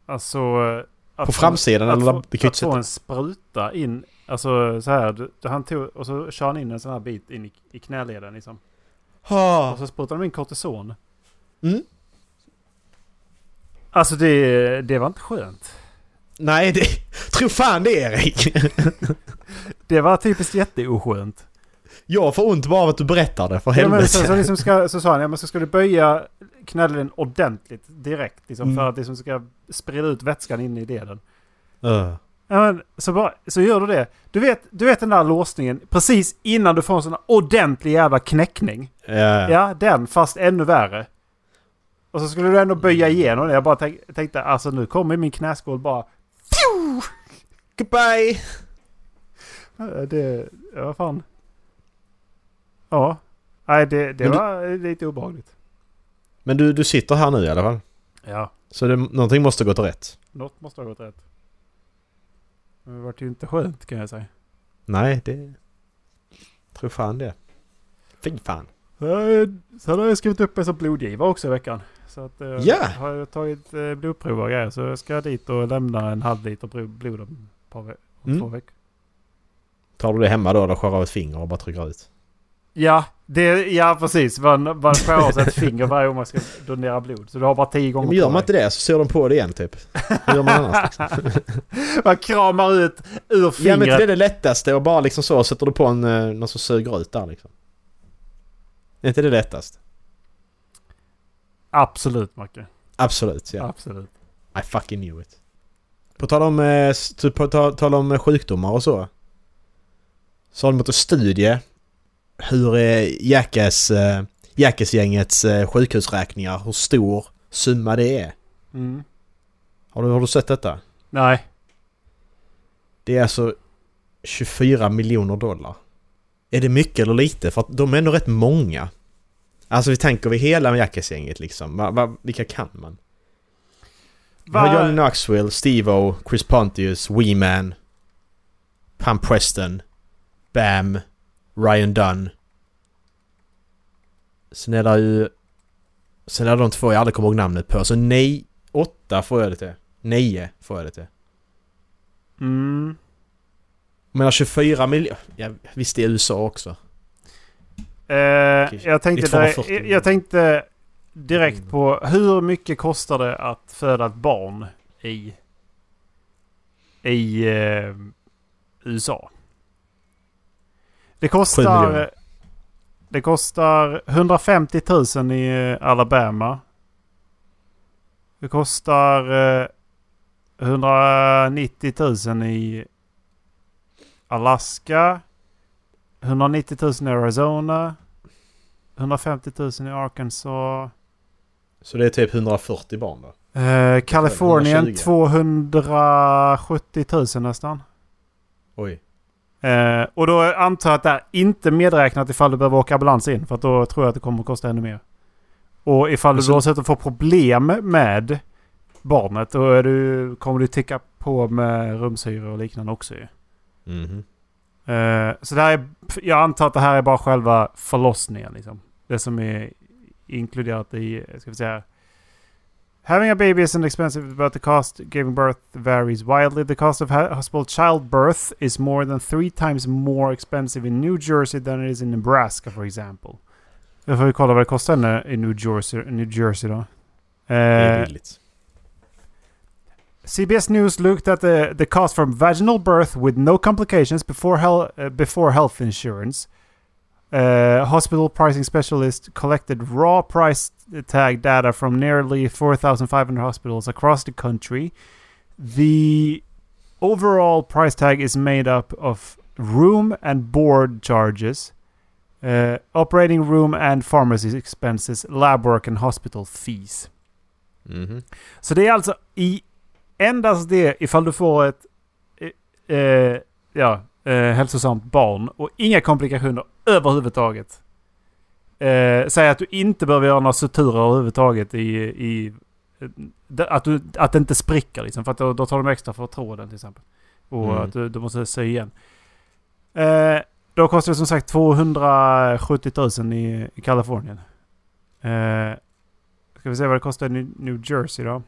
Speaker 2: Alltså... eh, att
Speaker 1: På framsidan
Speaker 2: att
Speaker 1: eller? kan ju
Speaker 2: att få en spruta in. Alltså så här. Du, han tog och så kör han in en sån här bit in i, i knäleden liksom.
Speaker 1: Ha.
Speaker 2: Och så sprutar de in kortison.
Speaker 1: Mm.
Speaker 2: Alltså det, det var inte skönt.
Speaker 1: Nej, det... Tror fan det Erik!
Speaker 2: Det var typiskt jätteoskönt.
Speaker 1: Jag får ont bara av att du berättar det, för
Speaker 2: Ja, men
Speaker 1: helvete.
Speaker 2: så, så, liksom ska, så sa han, ja men så ska du böja knällen ordentligt direkt. Liksom,
Speaker 1: Mm.
Speaker 2: För att liksom ska sprida ut vätskan in i delen.
Speaker 1: Öh.
Speaker 2: Ja, men, så, bara, så gör du det. Du vet, du vet den där låsningen precis innan du får en sån här ordentlig jävla knäckning.
Speaker 1: Ja, ja.
Speaker 2: Den fast ännu värre. Och så skulle du ändå böja igenom det. Jag bara tänk, tänkte alltså nu kommer min knäskål bara...
Speaker 1: Goodbye!
Speaker 2: Ja, Det... Ja, vad fan. Ja. Nej, det, det
Speaker 1: du-
Speaker 2: var lite obehagligt.
Speaker 1: Men du, du sitter här nu i alla fall.
Speaker 2: Ja.
Speaker 1: Så det, någonting måste gå till rätt.
Speaker 2: Något måste ha gått rätt. Men det vart ju inte skönt kan jag säga.
Speaker 1: Nej, det... Tror fan det. Fy fan.
Speaker 2: Eh, Sen har jag skrivit upp mig som blodgivare också i veckan. Så att, eh,
Speaker 1: Ja.
Speaker 2: har jag tagit eh, blodprov och grejer. Så jag ska dit och lämna en halv liter blod om, par ve- om
Speaker 1: Mm.
Speaker 2: två veckor.
Speaker 1: Tar du det hemma då eller skär av ett finger och bara trycker ut?
Speaker 2: Ja, det, ja precis. Man, man skär av sig ett finger varje gång man ska donera blod. Så du har bara tio gånger
Speaker 1: Men gör
Speaker 2: på
Speaker 1: man
Speaker 2: dig.
Speaker 1: inte det så ser de på det igen typ. Hur gör man annars liksom?
Speaker 2: Man kramar ut ur
Speaker 1: Ja
Speaker 2: fingret.
Speaker 1: men det är det lättaste och bara liksom så sätter du på en, eh, någon som suger ut där liksom. Är inte det lättast?
Speaker 2: Absolut Macke.
Speaker 1: Absolut, ja.
Speaker 2: Absolut.
Speaker 1: I fucking knew it. På tal om, eh, på tal, om eh, sjukdomar och så. Så har de gjort en studie hur eh, Jackass, Jackass-gängets sjukhusräkningar, hur stor summa det är.
Speaker 2: Mm.
Speaker 1: Har du, har du sett detta?
Speaker 2: Nej.
Speaker 1: Det är alltså 24 miljoner dollar. Är det mycket eller lite? För att de är ändå rätt många. Alltså vi tänker vi hela Jackass-gänget liksom. Va, va, vilka kan man? Vi har Johnny Knoxville, Steve-O, Chris Pontius, Wee Man, Pam Preston, Bam, Ryan Dunn. Sen är det ju... Sen är det de två jag aldrig kommer ihåg namnet på. Så nej, åtta får jag det till. Nio får jag det till.
Speaker 2: Mm.
Speaker 1: Men 24 miljoner... Ja, visst det är USA också.
Speaker 2: Eh, jag, tänkte
Speaker 1: Det är 240
Speaker 2: direkt, jag tänkte direkt på hur mycket kostar det att föda ett barn i, i eh, USA? Det kostar, det kostar 150 000 i Alabama. Det kostar eh, 190 000 i Alaska. 190 000 i Arizona. 150 000 i Arkansas.
Speaker 1: Så det är typ 140 barn då?
Speaker 2: Eh, Kalifornien
Speaker 1: 120.
Speaker 2: 270 000 nästan.
Speaker 1: Oj.
Speaker 2: Eh, och då antar jag att det är inte medräknat ifall du behöver åka ambulans in. För att då tror jag att det kommer att kosta ännu mer. Och ifall du
Speaker 1: så-
Speaker 2: då sätter får problem med barnet då är du, kommer du ticka på med rumshyra och liknande också ju.
Speaker 1: Mhm.
Speaker 2: Eh, så det här är, jag antar att det här är bara själva förlossningen liksom. Det som är inkluderat i, ska vi säga. Having a baby is an expensive but the cost giving birth varies wildly. The cost of hospital childbirth is more than three times more expensive in New Jersey than it is in Nebraska for example. Jag får vi kolla vad det kostar i New Jersey, New Jersey då.
Speaker 1: Det är
Speaker 2: Eh,
Speaker 1: billigt.
Speaker 2: CBS News looked at the, the cost from vaginal birth with no complications before, hel- uh, before health insurance. Uh, hospital pricing specialist collected raw price tag data from nearly 4,500 hospitals across the country. The overall price tag is made up of room and board charges, uh, operating room and pharmacy expenses, lab work, and hospital fees.
Speaker 1: Mhm.
Speaker 2: Så det är alltså i endast det ifall du får ett eh, eh, ja, eh, hälsosamt barn och inga komplikationer överhuvudtaget. Eh, säg att du inte behöver göra några suturer överhuvudtaget i... i eh, att, du, att det inte spricker liksom. För att då, då tar de extra för tråden till exempel. Och
Speaker 1: Mm.
Speaker 2: att du, du måste sy igen. Eh, då kostar det som sagt 270 000 i, i Kalifornien. Eh, ska vi se vad det kostar i New- New Jersey då.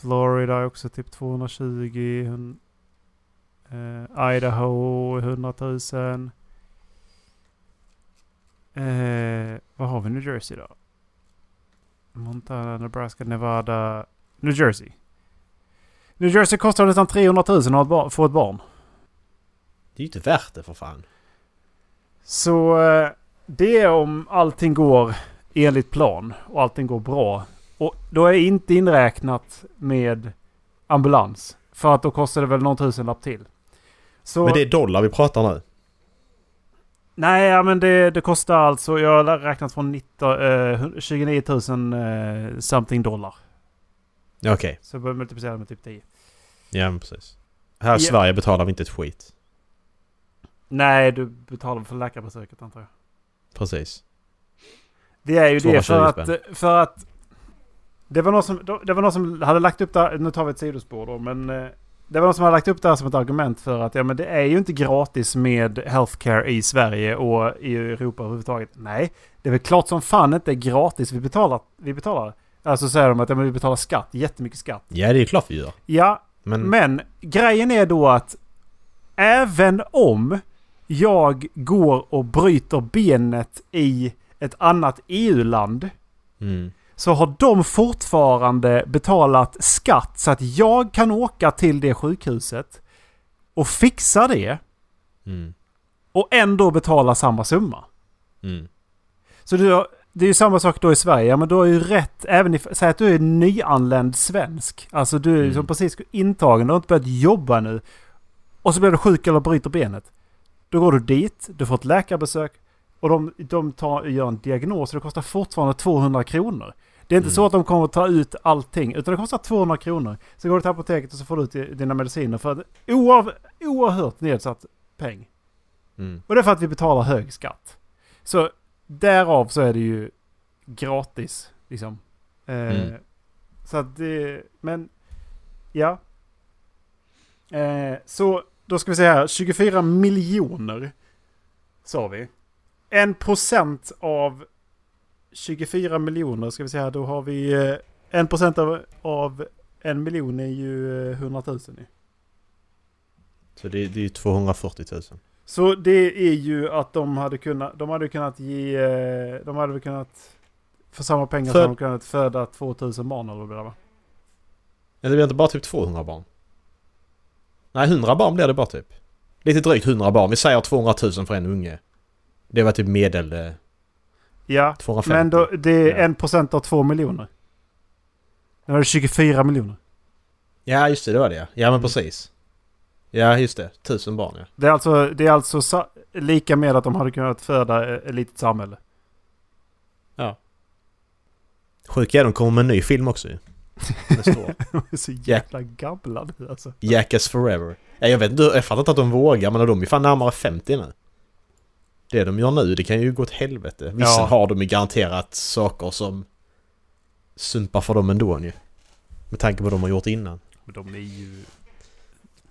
Speaker 2: Florida är också typ 220. hun- eh, Idaho 100 000. Eh, vad har vi New Jersey då? Montana, Nebraska, Nevada, New Jersey. New Jersey kostar nästan 300 000 att få ett barn.
Speaker 1: Det är ju inte värt det för fan.
Speaker 2: Så eh, det är om allting går enligt plan och allting går bra. Och då är inte inräknat med ambulans. För att då kostar det väl någon tusenlapp till. Så,
Speaker 1: Men det är dollar vi pratar nu.
Speaker 2: Nej, ja, men det, det kostar alltså, jag har räknat från 19, eh, 29 000 eh, something dollar.
Speaker 1: Okej.
Speaker 2: Så jag multiplicera med typ 10.
Speaker 1: Ja men precis. Här i
Speaker 2: Ja.
Speaker 1: Sverige betalar vi inte ett skit.
Speaker 2: Nej, du betalar för läkarbesöket antar jag.
Speaker 1: Precis.
Speaker 2: Det är ju det för
Speaker 1: 220
Speaker 2: att, för att det var, någon som, det var någon som hade lagt upp det här, nu tar vi ett sidospår då, men eh, det var någon som hade lagt upp det här som ett argument för att ja, men det är ju inte gratis med healthcare i Sverige och i Europa överhuvudtaget. Nej, det är väl klart som fan inte är gratis. Vi betalar, vi betalar. Alltså säger de att ja, men vi betalar skatt, jättemycket skatt.
Speaker 1: Ja det är klart vi gör.
Speaker 2: Ja,
Speaker 1: Men,
Speaker 2: men grejen är då att även om jag går och bryter benet i ett annat EU-land
Speaker 1: mm,
Speaker 2: så har de fortfarande betalat skatt så att jag kan åka till det sjukhuset och fixa det
Speaker 1: mm,
Speaker 2: och ändå betala samma summa.
Speaker 1: mm.
Speaker 2: Så du, det är ju samma sak då i Sverige. Ja, men du har ju rätt, även if, säg att du är nyanländ svensk. Alltså du är
Speaker 1: Mm.
Speaker 2: som precis intagen, du har inte börjat jobba nu. och så blir du sjuk eller bryter benet. Då går du dit, du får ett läkarbesök och de, de tar, gör en diagnos och det kostar fortfarande 200 kronor. Det är inte
Speaker 1: Mm.
Speaker 2: så att de kommer att ta ut allting utan det kostar 200 kronor. Så går du till apoteket och så får du ut dina mediciner för en oerhört nedsatt peng.
Speaker 1: Mm.
Speaker 2: Och det är för att vi betalar hög skatt. Så därav så är det ju gratis. Liksom. Eh,
Speaker 1: Mm.
Speaker 2: Så att det... Men... Ja. Eh, så då ska vi se här. 24 miljoner. Sa vi. En procent av 24 miljoner ska vi här. Då har vi... Eh, en procent av, av en miljon är ju eh, 100 000. ju.
Speaker 1: Så det, det är ju 240 000.
Speaker 2: Så det är ju att de hade kunnat, de hade kunnat ge, eh, de hade kunnat, för samma pengar
Speaker 1: Föd-
Speaker 2: hade de kunnat föda 2000 barn eller vad det där va?
Speaker 1: Eller det blir inte bara typ 200 barn? Nej, 100 barn blir det bara typ. Lite drygt 100 barn. Vi säger 200 000 för en unge. Det var typ medel...
Speaker 2: Ja,
Speaker 1: 250.
Speaker 2: men då, det är
Speaker 1: Ja.
Speaker 2: en procent av två miljoner. Nu är det 24 miljoner.
Speaker 1: Ja, just det. Det var det ja. Ja, men precis. Ja, just det. 1000 barn ja.
Speaker 2: Det är alltså, det är alltså lika med att de hade kunnat föda eh, ett litet samhälle.
Speaker 1: Sjuka är de kommer med en ny film också ju. Nästa år.
Speaker 2: De är så jävla gamla nu alltså.
Speaker 1: Jackass Forever. Ja, jag vet inte, jag fattar inte att de vågar men de är fan närmare 50 nu. Det de gör nu, det kan ju gå åt helvete. Vissa
Speaker 2: Ja.
Speaker 1: har de ju garanterat saker som sumpar för dem ändå ju. Med tanke på vad de har gjort innan.
Speaker 2: Men de är ju...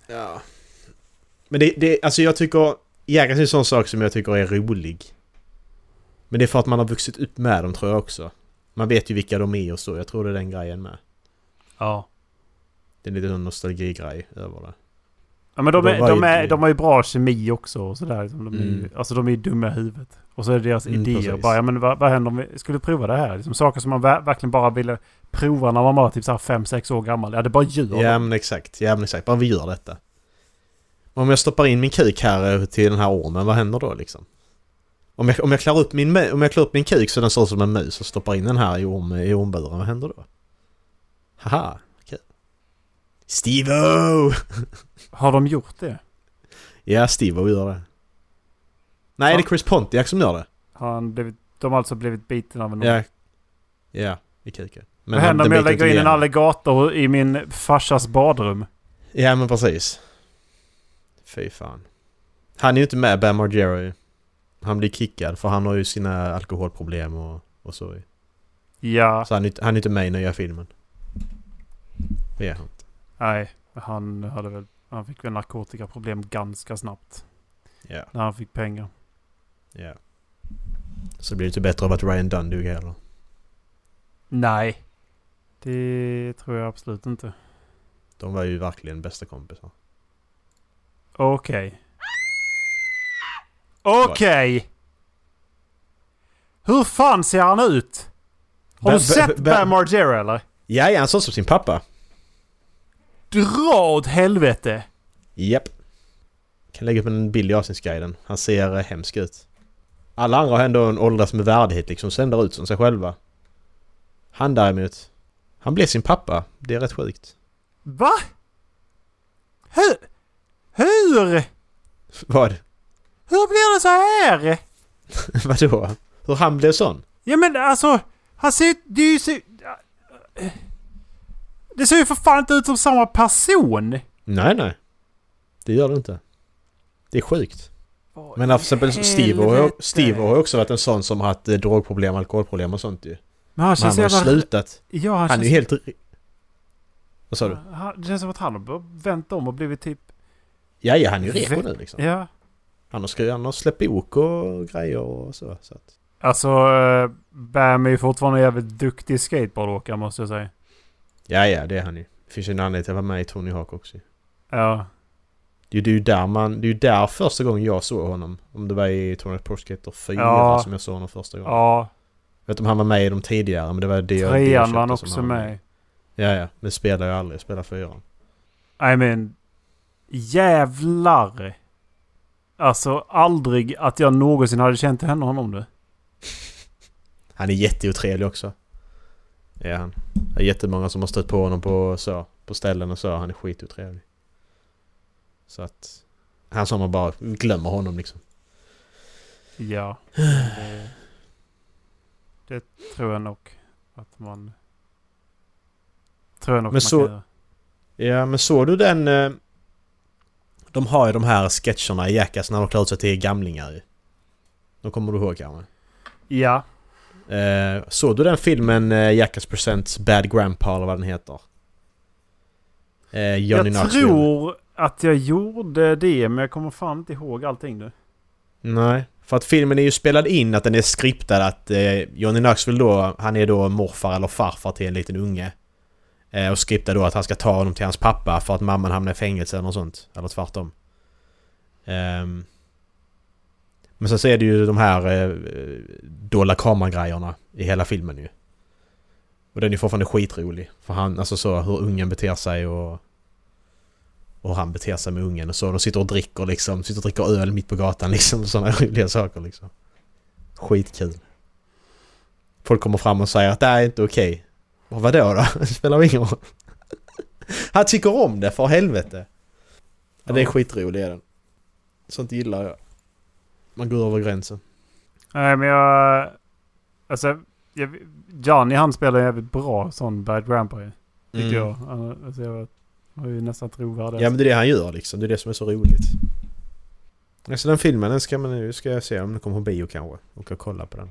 Speaker 1: Ja. Men det, det alltså jag tycker... Jackass är en sån sak som jag tycker är rolig. Men det är för att man har vuxit upp med dem tror jag också. Man vet ju vilka de är och så. Jag tror det är den grejen med.
Speaker 2: Ja.
Speaker 1: Det är lite en nostalgigrej över det.
Speaker 2: Ja men de, är, de, är, de har ju bra kemi också och sådär. liksom. De är
Speaker 1: Mm.
Speaker 2: alltså de är ju dumma i huvudet. Och så är det deras
Speaker 1: Mm,
Speaker 2: idéer.
Speaker 1: precis.
Speaker 2: Bara, ja, men vad, vad händer om vi skulle prova det här? Liksom, saker som man ver- verkligen bara ville prova när man var typ 5-6 år gammal. Ja det bara gör
Speaker 1: Ja men exakt, ja men exakt. Bara vi gör detta. Om jag stoppar in min kuk här eh, till den här ormen, vad händer då liksom? Om jag, om jag klär upp min, mö- om jag klär upp min kuk så den ser ut som en mus och stoppar in den här i, orm, i ormburen, vad händer då? Haha. Steve-O!
Speaker 2: Har de gjort det?
Speaker 1: Ja, Steve-O gör det. Nej,
Speaker 2: Ja.
Speaker 1: det är Chris Pontiac som gör det.
Speaker 2: Har han blivit, de har alltså blivit biten av en
Speaker 1: Ja. Ja, i kuken.
Speaker 2: Vad händer om jag lägger in en alligator i min farsas badrum?
Speaker 1: Ja men precis. Fy fan. Han är ju inte med Bam Margera Han blir kickad för han har ju sina alkoholproblem och, och så.
Speaker 2: Ja,
Speaker 1: Så han är, inte- han är inte med i nya filmen. Det är han.
Speaker 2: Nej. Han hade väl, han fick väl narkotikaproblem ganska snabbt.
Speaker 1: Ja,
Speaker 2: När han fick pengar.
Speaker 1: ja. Så blir det inte bättre av att Ryan Dunn dog heller.
Speaker 2: Nej. Det tror jag absolut inte.
Speaker 1: De var ju verkligen bästa kompisar.
Speaker 2: Okej. Okej! Hur fan ser han ut? Har du sett
Speaker 1: ba-
Speaker 2: Bam Margera eller?
Speaker 1: Ja, ja, han såg ut som sin pappa.
Speaker 2: Dra åt helvete!
Speaker 1: Japp. Kan lägga upp en bild i avsnittsguiden. Han ser eh, hemsk ut. Alla andra har ändå en åldras med värdighet liksom, så ändrar ut som sig själva. Han däremot, han blev sin pappa. Det är rätt sjukt.
Speaker 2: Va? Hur? Hur?
Speaker 1: Vad?
Speaker 2: Hur blir det så här?
Speaker 1: Vadå? Hur han blev sån?
Speaker 2: Ja men alltså, han ser. Det är ju så... Det ser ju för fan inte ut som samma person!
Speaker 1: Nej, nej. Det gör det inte. Det är sjukt.
Speaker 2: Vad
Speaker 1: Men till exempel Steve har? Steve har också varit en sån som har haft eh, drogproblem, alkoholproblem och sånt ju.
Speaker 2: Men han
Speaker 1: Men han har
Speaker 2: jävla...
Speaker 1: slutat.
Speaker 2: Ja, han,
Speaker 1: Han
Speaker 2: känns...
Speaker 1: är ju helt... Vad sa du?
Speaker 2: Han, det känns som att han har vänt om och blivit typ...
Speaker 1: Ja, ja, han är ju reko nu liksom.
Speaker 2: Ja.
Speaker 1: Han har, skri- han har släppt bok och grejer och så. så att.
Speaker 2: Alltså, eh, Bam är ju fortfarande jävligt duktig skateboardåkare måste jag säga.
Speaker 1: Ja, ja, det är han ju. Det finns ju en anledning till att vara med i Tony Hawk också.
Speaker 2: Ja.
Speaker 1: Det är ju det är ju där man... Det är ju där första gången jag såg honom. Om det var i Tony Hawk Pro Skater 4
Speaker 2: Ja.
Speaker 1: som jag såg honom första gången.
Speaker 2: Ja.
Speaker 1: Jag vet om han var med i de tidigare men det var det jag...
Speaker 2: Trean var han också med i.
Speaker 1: Ja, ja. Men spelar jag aldrig. Spelar fyran.
Speaker 2: I mean, jävlar. Alltså aldrig att jag någonsin hade känt henne honom det.
Speaker 1: Han är jätteotrevlig också. Är han. Det är jättemånga som har stött på honom på så. På ställen och så. Han är skitotrevlig. Så att... Han som man bara glömmer honom liksom.
Speaker 2: Ja. Det, det tror jag nog att man... Tror jag nog
Speaker 1: Men
Speaker 2: man
Speaker 1: så-
Speaker 2: kan göra.
Speaker 1: Ja men såg du den... eh, De har ju de här sketcherna i Jackass när de klär ut sig till gamlingar ju. De kommer du ihåg kanske?
Speaker 2: Ja.
Speaker 1: Eh, såg du den filmen eh, Jackass Presents Bad Grandpa eller vad den heter? Eh, Johnny
Speaker 2: jag
Speaker 1: Knoxville.
Speaker 2: tror att jag gjorde det men jag kommer fan inte ihåg allting nu.
Speaker 1: Nej. För att filmen är ju spelad in att den är skriptad att eh, Johnny Knoxville då, han är då morfar eller farfar till en liten unge. Eh, och skriptad då att han ska ta honom till hans pappa för att mamman hamnar i fängelse eller något sånt. Eller tvärtom. Ehm. Men sen så är det ju de här eh, dolda kameragrejerna i hela filmen ju. Och den är fortfarande skitrolig. För han, alltså så hur ungen beter sig och... Och hur han beter sig med ungen och så. De sitter och dricker liksom. Sitter och dricker öl mitt på gatan liksom. Sådana roliga saker liksom. Skitkul. Folk kommer fram och säger att det här är inte okej. Och vadå då? Det spelar ingen roll. Han tycker om det för helvete. Ja, det är skitrolig är den. Sånt gillar jag. Man går över gränsen.
Speaker 2: Nej men jag... Alltså... Jag, Johnny han spelar jävligt bra sån Bad Grandpa ju. Tycker
Speaker 1: Mm.
Speaker 2: jag. Alltså jag var ju nästan trovärdig.
Speaker 1: Ja men det är det han gör liksom. Det är det som är så roligt. Alltså den filmen, den ska man nu ska jag se om den kommer på bio kanske. Och kan kolla på den.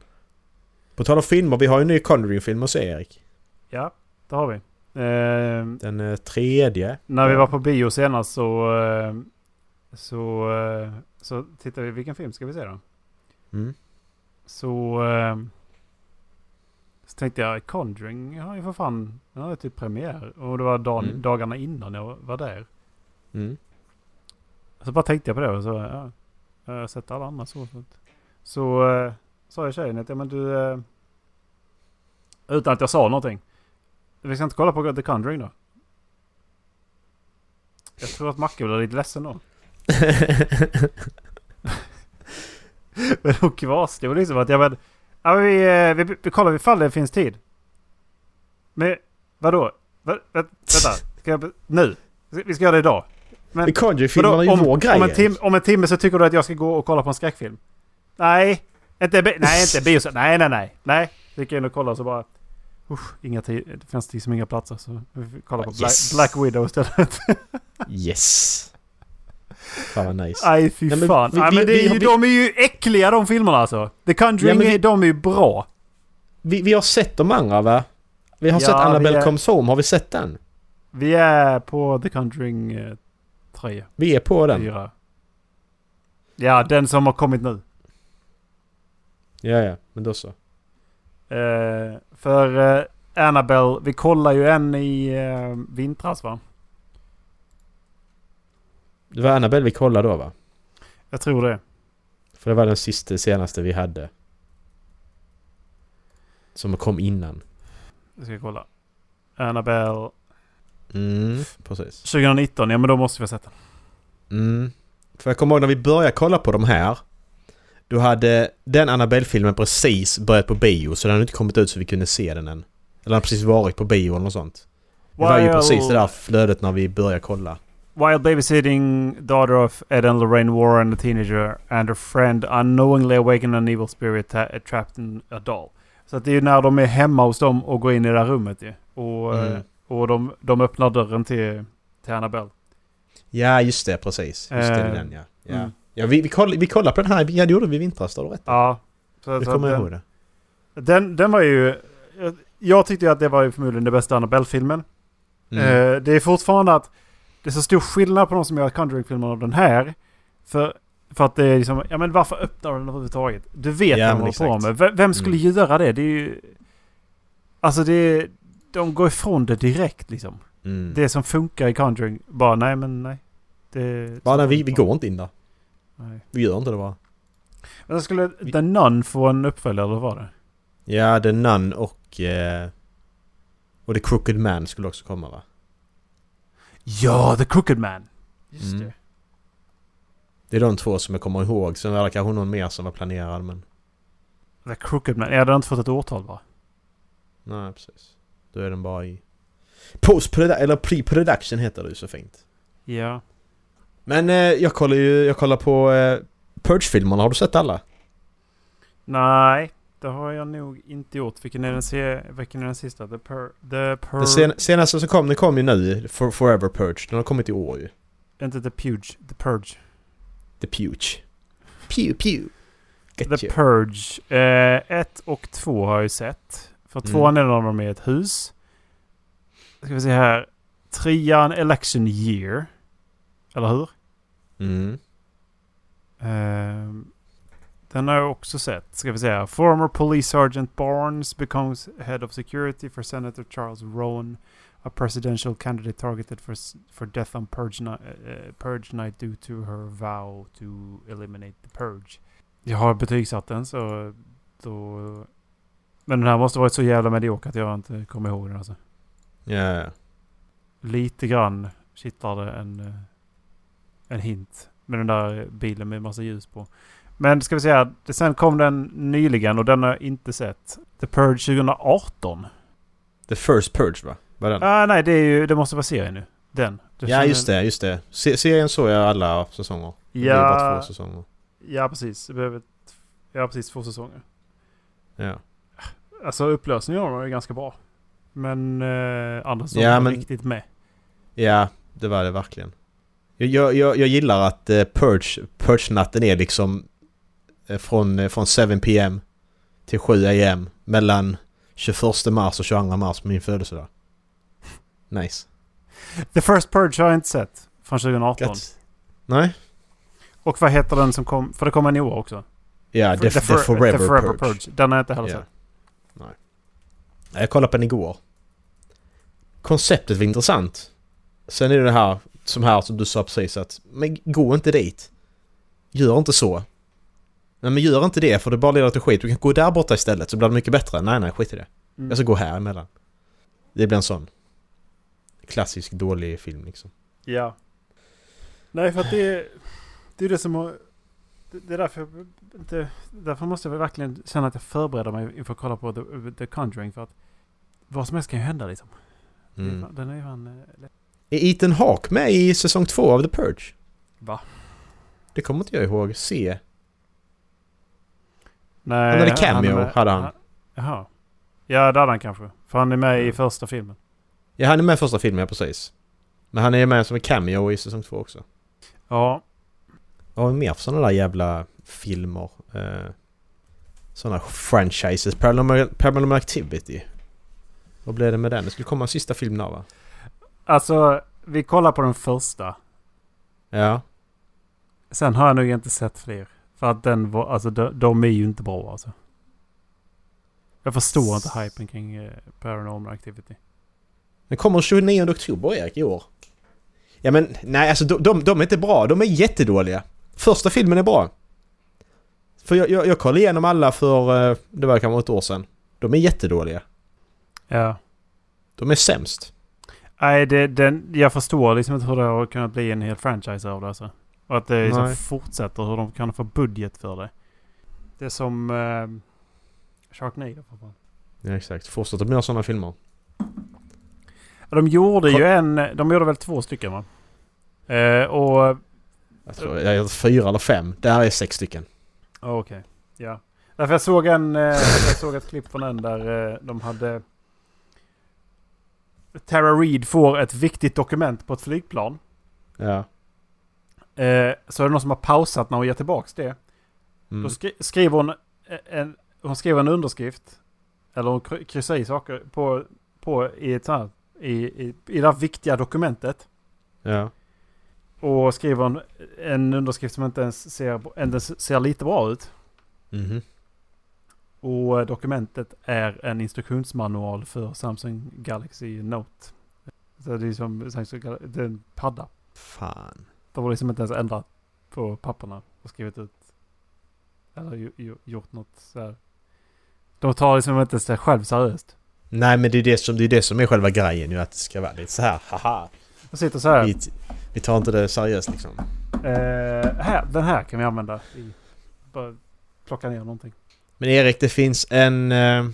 Speaker 1: På tal om filmer, vi har ju en ny Conjuring-film att se Erik.
Speaker 2: Ja, det har vi. Eh,
Speaker 1: Den eh, tredje.
Speaker 2: när vi var på bio senast så... Eh, så... Så tittade vi. Vilken film ska vi se då?
Speaker 1: Mm.
Speaker 2: Så... Eh, så tänkte jag Conjuring har ju för fan... Den ju typ premiär. Och det var dagen,
Speaker 1: Mm.
Speaker 2: dagarna innan jag var där.
Speaker 1: Mm.
Speaker 2: Så bara tänkte jag på det och så... Ja, jag har sett alla andra så. Så, så eh, sa jag tjejen att ja men du... Eh, utan att jag sa någonting. Vi ska inte kolla på The Conjuring då? Jag tror att Macke blir lite ledsen då. Men hon kvarstod liksom att jag men, ja, men vi, eh, vi, vi kollar ifall det finns tid. Men vadå? Va, va, vänta, ska jag, nu? Vi ska göra det idag. Men,
Speaker 1: Conjuring-filmerna är ju
Speaker 2: om,
Speaker 1: vår grej
Speaker 2: om, en tim, om en timme så tycker du att jag ska gå och kolla på en skräckfilm? Nej, inte, nej, inte bio. Nej, nej, nej. Nej, vi gick in och kollade så bara... Usch, inga tid, det fanns liksom inga platser så vi fick kolla på Black,
Speaker 1: Yes.
Speaker 2: Black Widow istället.
Speaker 1: Yes! Fan vad nice.
Speaker 2: Nej fy
Speaker 1: Nej, men
Speaker 2: fan.
Speaker 1: vi-
Speaker 2: Nej, men det är ju,
Speaker 1: vi-
Speaker 2: de är ju äckliga de filmerna alltså. The Conjuring,
Speaker 1: Ja, vi-
Speaker 2: de är ju bra.
Speaker 1: Vi, vi har sett de andra va? Vi har
Speaker 2: Ja,
Speaker 1: sett Annabelle
Speaker 2: är-
Speaker 1: Comes Home, har vi sett den?
Speaker 2: Vi är på The Conjuring eh, 3,
Speaker 1: Vi är på den.
Speaker 2: 4. Ja, den som har kommit nu.
Speaker 1: Ja, ja. Men då så.
Speaker 2: Eh, för eh, Annabelle, vi kollar ju en i eh, vintras va?
Speaker 1: Det var Annabelle vi kollade då va?
Speaker 2: Jag tror det.
Speaker 1: För det var den sista, senaste vi hade. Som kom innan.
Speaker 2: Jag ska kolla. Annabelle
Speaker 1: Mm, precis.
Speaker 2: 2019, ja men då måste vi ha sett den.
Speaker 1: Mm. För jag kommer ihåg när vi började kolla på de här. Då hade den Annabelle-filmen precis börjat på bio så den hade inte kommit ut så vi kunde se den än. Eller den hade precis varit på bio eller något sånt. Det var ju precis det där flödet när vi började kolla.
Speaker 2: While babysitting daughter of Ed and Lorraine Warren, a teenager, and her friend unknowingly awaken an evil spirit trapped in a doll. Så att det är ju när de är hemma hos dem och går in i det här rummet ju. Och,
Speaker 1: Mm.
Speaker 2: eh, och de, de öppnar dörren till, till Annabelle.
Speaker 1: Ja, just det. Precis. Just det, det
Speaker 2: Eh,
Speaker 1: den ja. Ja,
Speaker 2: mm.
Speaker 1: ja vi, vi, kollade, vi kollade på den här. Ja, det gjorde vi i vintras. Du rätt.
Speaker 2: Ja. Så,
Speaker 1: Det kommer jag ihåg det.
Speaker 2: Den, den var ju... jag- Jag tyckte ju att det var ju förmodligen den bästa Annabelle-filmen.
Speaker 1: Mm.
Speaker 2: Eh, det är fortfarande att det är så stor skillnad på de som gör Conjuring-filmer och den här. För, för att det är liksom, ja men varför öppnar du den överhuvudtaget? Du vet
Speaker 1: Ja,
Speaker 2: vad de håller på med. Vem, vem skulle
Speaker 1: Mm.
Speaker 2: göra det? Det är ju... Alltså det är... De går ifrån det direkt liksom.
Speaker 1: Mm.
Speaker 2: Det som funkar i Conjuring, bara nej men nej. Det,
Speaker 1: Bara, nej, vi, vi går inte in där.
Speaker 2: Nej.
Speaker 1: Vi gör inte det bara.
Speaker 2: Men skulle The Nun få en uppföljare eller var det?
Speaker 1: Ja, The Nun och... Eh, och The Crooked Man skulle också komma va?
Speaker 2: Ja, The Crooked Man! Just
Speaker 1: Mm.
Speaker 2: det.
Speaker 1: Det är de två som jag kommer ihåg. Sen var det kanske någon mer som var planerad men...
Speaker 2: The Crooked Man. Ja, den har inte fått ett årtal va?
Speaker 1: Nej, precis. Då är den bara i... Post-production, eller pre-production heter det ju så fint.
Speaker 2: Ja.
Speaker 1: Men eh, jag kollar ju, jag kollar på eh, Purge-filmerna. Har du sett alla?
Speaker 2: Nej, det har jag nog inte gjort. Vilken är den, se, vilken är den sista? The Pur... The Pur...
Speaker 1: Den sen, senaste som kom, den kom ju nu. For, Forever Purge. Den har kommit i år ju.
Speaker 2: Inte The Purge. The Purge.
Speaker 1: The Puge. Pew pew.
Speaker 2: The
Speaker 1: Get you.
Speaker 2: Purge. Eh, ett och två har jag ju sett. För
Speaker 1: Mm.
Speaker 2: tvåan är när de är i ett hus. Ska vi se här. Trean Election Year. Eller hur?
Speaker 1: Mm.
Speaker 2: Ehm, den har jag också sett. Ska vi här. Former Police Sergeant Barnes becomes Head of Security for Senator Charles Rowan. A presidential candidate targeted for, for death on purge, ni- eh, purge night due to her vow to eliminate the purge. Jag har betygsatt den så då... Men den här måste varit så jävla medioker att jag inte kommer ihåg den alltså.
Speaker 1: Ja, ja.
Speaker 2: Lite grann kittlade en, eh, en hint med den där bilen med massa ljus på. Men ska vi säga, det- sen kom den nyligen och den har jag inte sett. The Purge 2018.
Speaker 1: The First Purge va? Var den?
Speaker 2: Ah, nej, det, är ju, det måste vara serien nu. Den. Det
Speaker 1: ja just det, just det. Se, serien såg jag alla säsonger. Det blir bara
Speaker 2: Ja,
Speaker 1: två säsonger.
Speaker 2: ja precis. Det behöver, ja, precis. Två säsonger.
Speaker 1: Ja.
Speaker 2: Alltså upplösningen av dem är ganska bra. Men eh, andra säsonger
Speaker 1: Ja,
Speaker 2: var
Speaker 1: men-
Speaker 2: riktigt med.
Speaker 1: Ja, det var det verkligen. Jag, jag, jag, jag gillar att eh, Purge, Purge-natten är liksom från, eh, från 7 PM till 7 AM mellan 21 mars och 22 mars min födelsedag. Nice.
Speaker 2: The First Purge har jag inte sett. Från 2018.
Speaker 1: Gött. Nej?
Speaker 2: Och vad heter den som kom? För det kommer en i år också.
Speaker 1: Ja, the, the,
Speaker 2: For-
Speaker 1: forever,
Speaker 2: the Forever
Speaker 1: Purge.
Speaker 2: Purge. Den har jag inte heller
Speaker 1: Ja.
Speaker 2: sett.
Speaker 1: Nej. Jag kollade på den igår. Konceptet var intressant. Sen är det det här, som här som du sa precis att, men gå inte dit. Gör inte så. Nej men gör inte det för det bara leder till skit. Du kan gå där borta istället så blir det mycket bättre. Nej nej, skit i det.
Speaker 2: Mm.
Speaker 1: Jag ska gå här emellan. Det blir en sån klassisk dålig film liksom.
Speaker 2: Ja. Nej, för att det är det, är det som har... Det, är därför jag inte... Därför måste jag verkligen känna att jag förbereder mig inför att kolla på The, The Conjuring. För att vad som helst kan ju hända liksom.
Speaker 1: Mm.
Speaker 2: Den är ju fan... eh.
Speaker 1: Är Ethan Hawke med i säsong två av The Purge?
Speaker 2: Va?
Speaker 1: Det kommer inte jag ihåg. Se.
Speaker 2: Nej,
Speaker 1: Han hade cameo,
Speaker 2: är med-
Speaker 1: hade han.
Speaker 2: Jaha. Ja, det hade han kanske. För han är med i första filmen.
Speaker 1: Ja, han är med i första filmen, ja, precis. Men han är med som en cameo i säsong två också.
Speaker 2: Ja.
Speaker 1: Vad har vi mer för sådana där jävla filmer? Eh, sådana franchises. Paranormal, Paranormal Activity. Vad blev det med den? Det skulle komma en sista film där va?
Speaker 2: Alltså, vi kollar på den första.
Speaker 1: Ja.
Speaker 2: Sen har jag nog inte sett fler. För att den var... Alltså de, de är ju inte bra alltså. Jag förstår inte hypen kring eh, Paranormal Activity.
Speaker 1: Den kommer 29 oktober Erik i år. Ja men nej alltså de, de, de är inte bra. De är jättedåliga. Första filmen är bra. För jag, jag, jag kollade igenom alla för, eh, det var kanske ett år sedan. De är jättedåliga.
Speaker 2: Ja.
Speaker 1: De är sämst.
Speaker 2: Nej, det, den, jag förstår liksom inte hur det har kunnat bli en hel franchise av det alltså. Och att det liksom fortsätter, hur de kan få budget för det. Det är som eh, Sharknado för fan.
Speaker 1: Ja exakt. Fortsätter med sådana filmer.
Speaker 2: Ja, De gjorde
Speaker 1: Ko-
Speaker 2: ju en, de gjorde väl två stycken va? Eh, och...
Speaker 1: Jag tror jag är fyra eller fem. Där är sex stycken.
Speaker 2: Okej, ja. Därför jag såg en, eh, jag såg ett klipp från en där eh, de hade... Tara Reid får ett viktigt dokument på ett flygplan.
Speaker 1: Ja.
Speaker 2: Eh, så är det någon som har pausat när hon ger tillbaks det.
Speaker 1: Mm.
Speaker 2: Då skri skriver hon en, hon skriver en underskrift. Eller hon kry- kryssar i saker på, på i, ett sånt i, i, i det här viktiga dokumentet.
Speaker 1: Ja.
Speaker 2: Och skriver en, en underskrift som inte ens ser, inte ens ser lite bra ut.
Speaker 1: Mhm.
Speaker 2: Och eh, dokumentet är en instruktionsmanual för Samsung Galaxy Note. Så det är som Samsung Gal- det är en padda.
Speaker 1: Fan.
Speaker 2: De har liksom inte ens ändrat på papperna och skrivit ut. Eller ju, ju, gjort något så här. De tar liksom inte sig själv seriöst.
Speaker 1: Nej men det är det som, det är det som är själva grejen ju att det ska vara lite så här. haha.
Speaker 2: De sitter så här.
Speaker 1: Vi, vi tar inte det seriöst liksom.
Speaker 2: Eh, här, den här kan vi använda. I, bara plocka ner någonting.
Speaker 1: Men Erik, det finns en eh,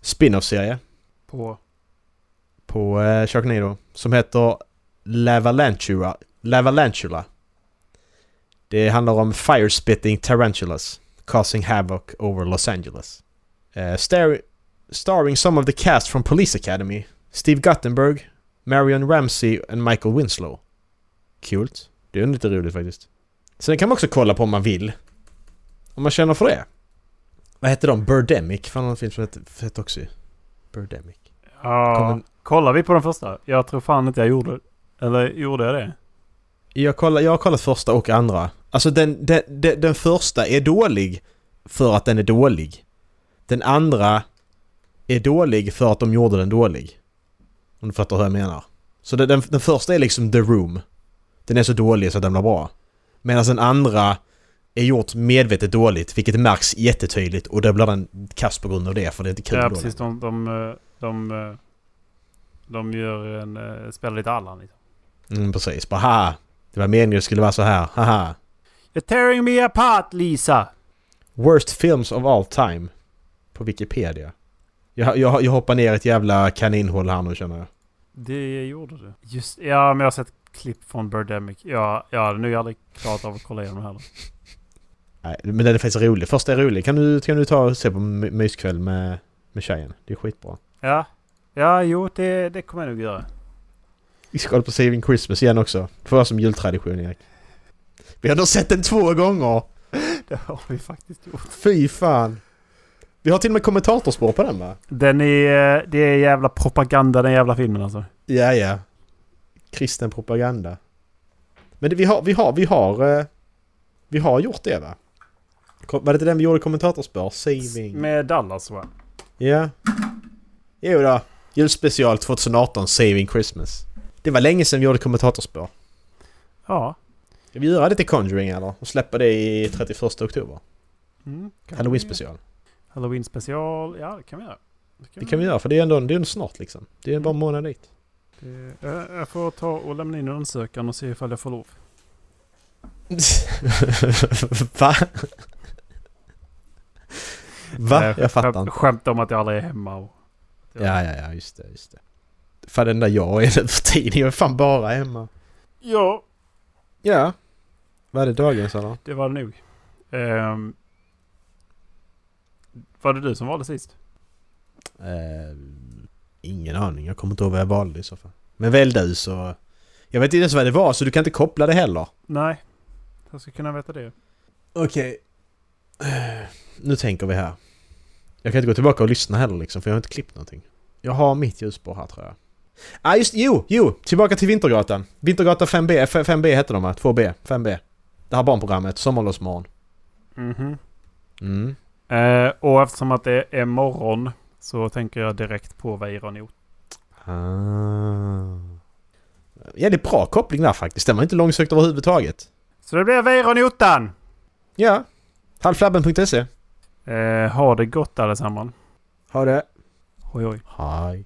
Speaker 1: spin-off-serie
Speaker 2: På...
Speaker 1: på eh, Sharknado som heter Lavalantula. Lavalantula. Det handlar om fire-spitting tarantulas causing havoc over Los Angeles. Uh, star starring some of the cast from Police Academy. Steve Guttenberg, Marion Ramsey and Michael Winslow. Kul. Det är lite roligt faktiskt. Sen kan man också kolla på om man vill. Om man känner för det. Vad heter de? Birdemic? Fan någon film som heter, heter också. Birdemic.
Speaker 2: Ja,
Speaker 1: Kommer-
Speaker 2: kollar vi på den första? Jag tror fan inte jag gjorde Eller gjorde jag det?
Speaker 1: Jag, kollar, jag har kollat första och andra. Alltså den, den, den, den första är dålig för att den är dålig. Den andra är dålig för att de gjorde den dålig. Om du fattar hur jag menar. Så den, den, första är liksom The Room. Den är så dålig så att den blir bra. Medan den andra är gjort medvetet dåligt, vilket märks jättetydligt och då blir den kass på grund av det, för det är inte kul
Speaker 2: Ja, precis. De, de, eh, de, eh, de gör en... eh, Spelar lite Allan liksom.
Speaker 1: Mm, precis. Bara haha. Det var meningen att det skulle vara så här. Haha.
Speaker 2: You're tearing me apart Lisa!
Speaker 1: Worst films of all time. På Wikipedia. Jag, jag, jag hoppar ner ett jävla kaninhål här nu känner jag.
Speaker 2: Det gjorde du. Just Ja, men jag har sett klipp från Birdemic. Ja, jag hade nog aldrig klarat av att kolla igenom heller.
Speaker 1: Nej, men den är faktiskt rolig. Första är rolig. Kan du, kan du ta och se på my- myskväll med, med tjejen? Det är skitbra.
Speaker 2: Ja. Ja, jo, det, det kommer jag nog göra.
Speaker 1: Vi ska kolla på Saving Christmas igen också. För oss som jultradition Erik. Vi har nog sett den två gånger!
Speaker 2: Det har vi faktiskt gjort.
Speaker 1: Fy fan! Vi har till och med kommentatorspår på den va?
Speaker 2: Den är... Det är jävla propaganda den jävla filmen alltså.
Speaker 1: Ja, ja. Kristen propaganda. Men det, vi har, vi har, vi har... eh, Vi har gjort det va? Var det inte den vi gjorde kommentatorspår? Saving...
Speaker 2: Med Dallas va?
Speaker 1: Ja. Jo då. Julspecial 2018 Saving Christmas. Det var länge sedan vi gjorde kommentatorspår.
Speaker 2: Ja.
Speaker 1: Ska vi göra det till Conjuring eller? Och släppa det i 31 oktober?
Speaker 2: Mm, kan
Speaker 1: Halloween special.
Speaker 2: Halloween special. Ja, det kan vi göra.
Speaker 1: Det kan vi göra för det är ändå, det är ändå snart liksom. Det är bara en månad dit.
Speaker 2: Det, jag, jag får ta och lämna in en ansökan och se ifall jag får lov.
Speaker 1: Va? Va? Jag fattar inte.
Speaker 2: Skämt om att jag aldrig är hemma och...
Speaker 1: Ja, ja, ja, just det, just det. Fan den där jag är nu för tiden. Jag är fan bara hemma.
Speaker 2: Ja,
Speaker 1: Ja. Vad är det dagens eller?
Speaker 2: det var det nog. Ehm, var det du som valde sist?
Speaker 1: Eh, ingen aning. Jag kommer inte ihåg vad jag valde i så fall. Men välj du så... Jag vet inte ens vad det var så du kan inte koppla det heller.
Speaker 2: Nej. Jag ska kunna veta det.
Speaker 1: Okej. Eh, Nu tänker vi här. Jag kan inte gå tillbaka och lyssna heller liksom för jag har inte klippt någonting. Jag har mitt ljusspår här tror jag. Ah just jo, jo! Tillbaka till Vintergatan. Vintergatan 5B, F- 5B hette de va? 2B, 5B. Det här barnprogrammet, Sommarlovsmorgon.
Speaker 2: Mhm.
Speaker 1: Mm.
Speaker 2: Eh, och eftersom att det är morgon så tänker jag direkt på Veironot.
Speaker 1: Ah. Ja, det är bra koppling där faktiskt. Den var inte långsökt överhuvudtaget.
Speaker 2: Så det blir Veironotan!
Speaker 1: Ja. Halvflabben.se.
Speaker 2: Eh, ha det gott allesammans.
Speaker 1: Ha det.
Speaker 2: Oj oj.
Speaker 1: Hej.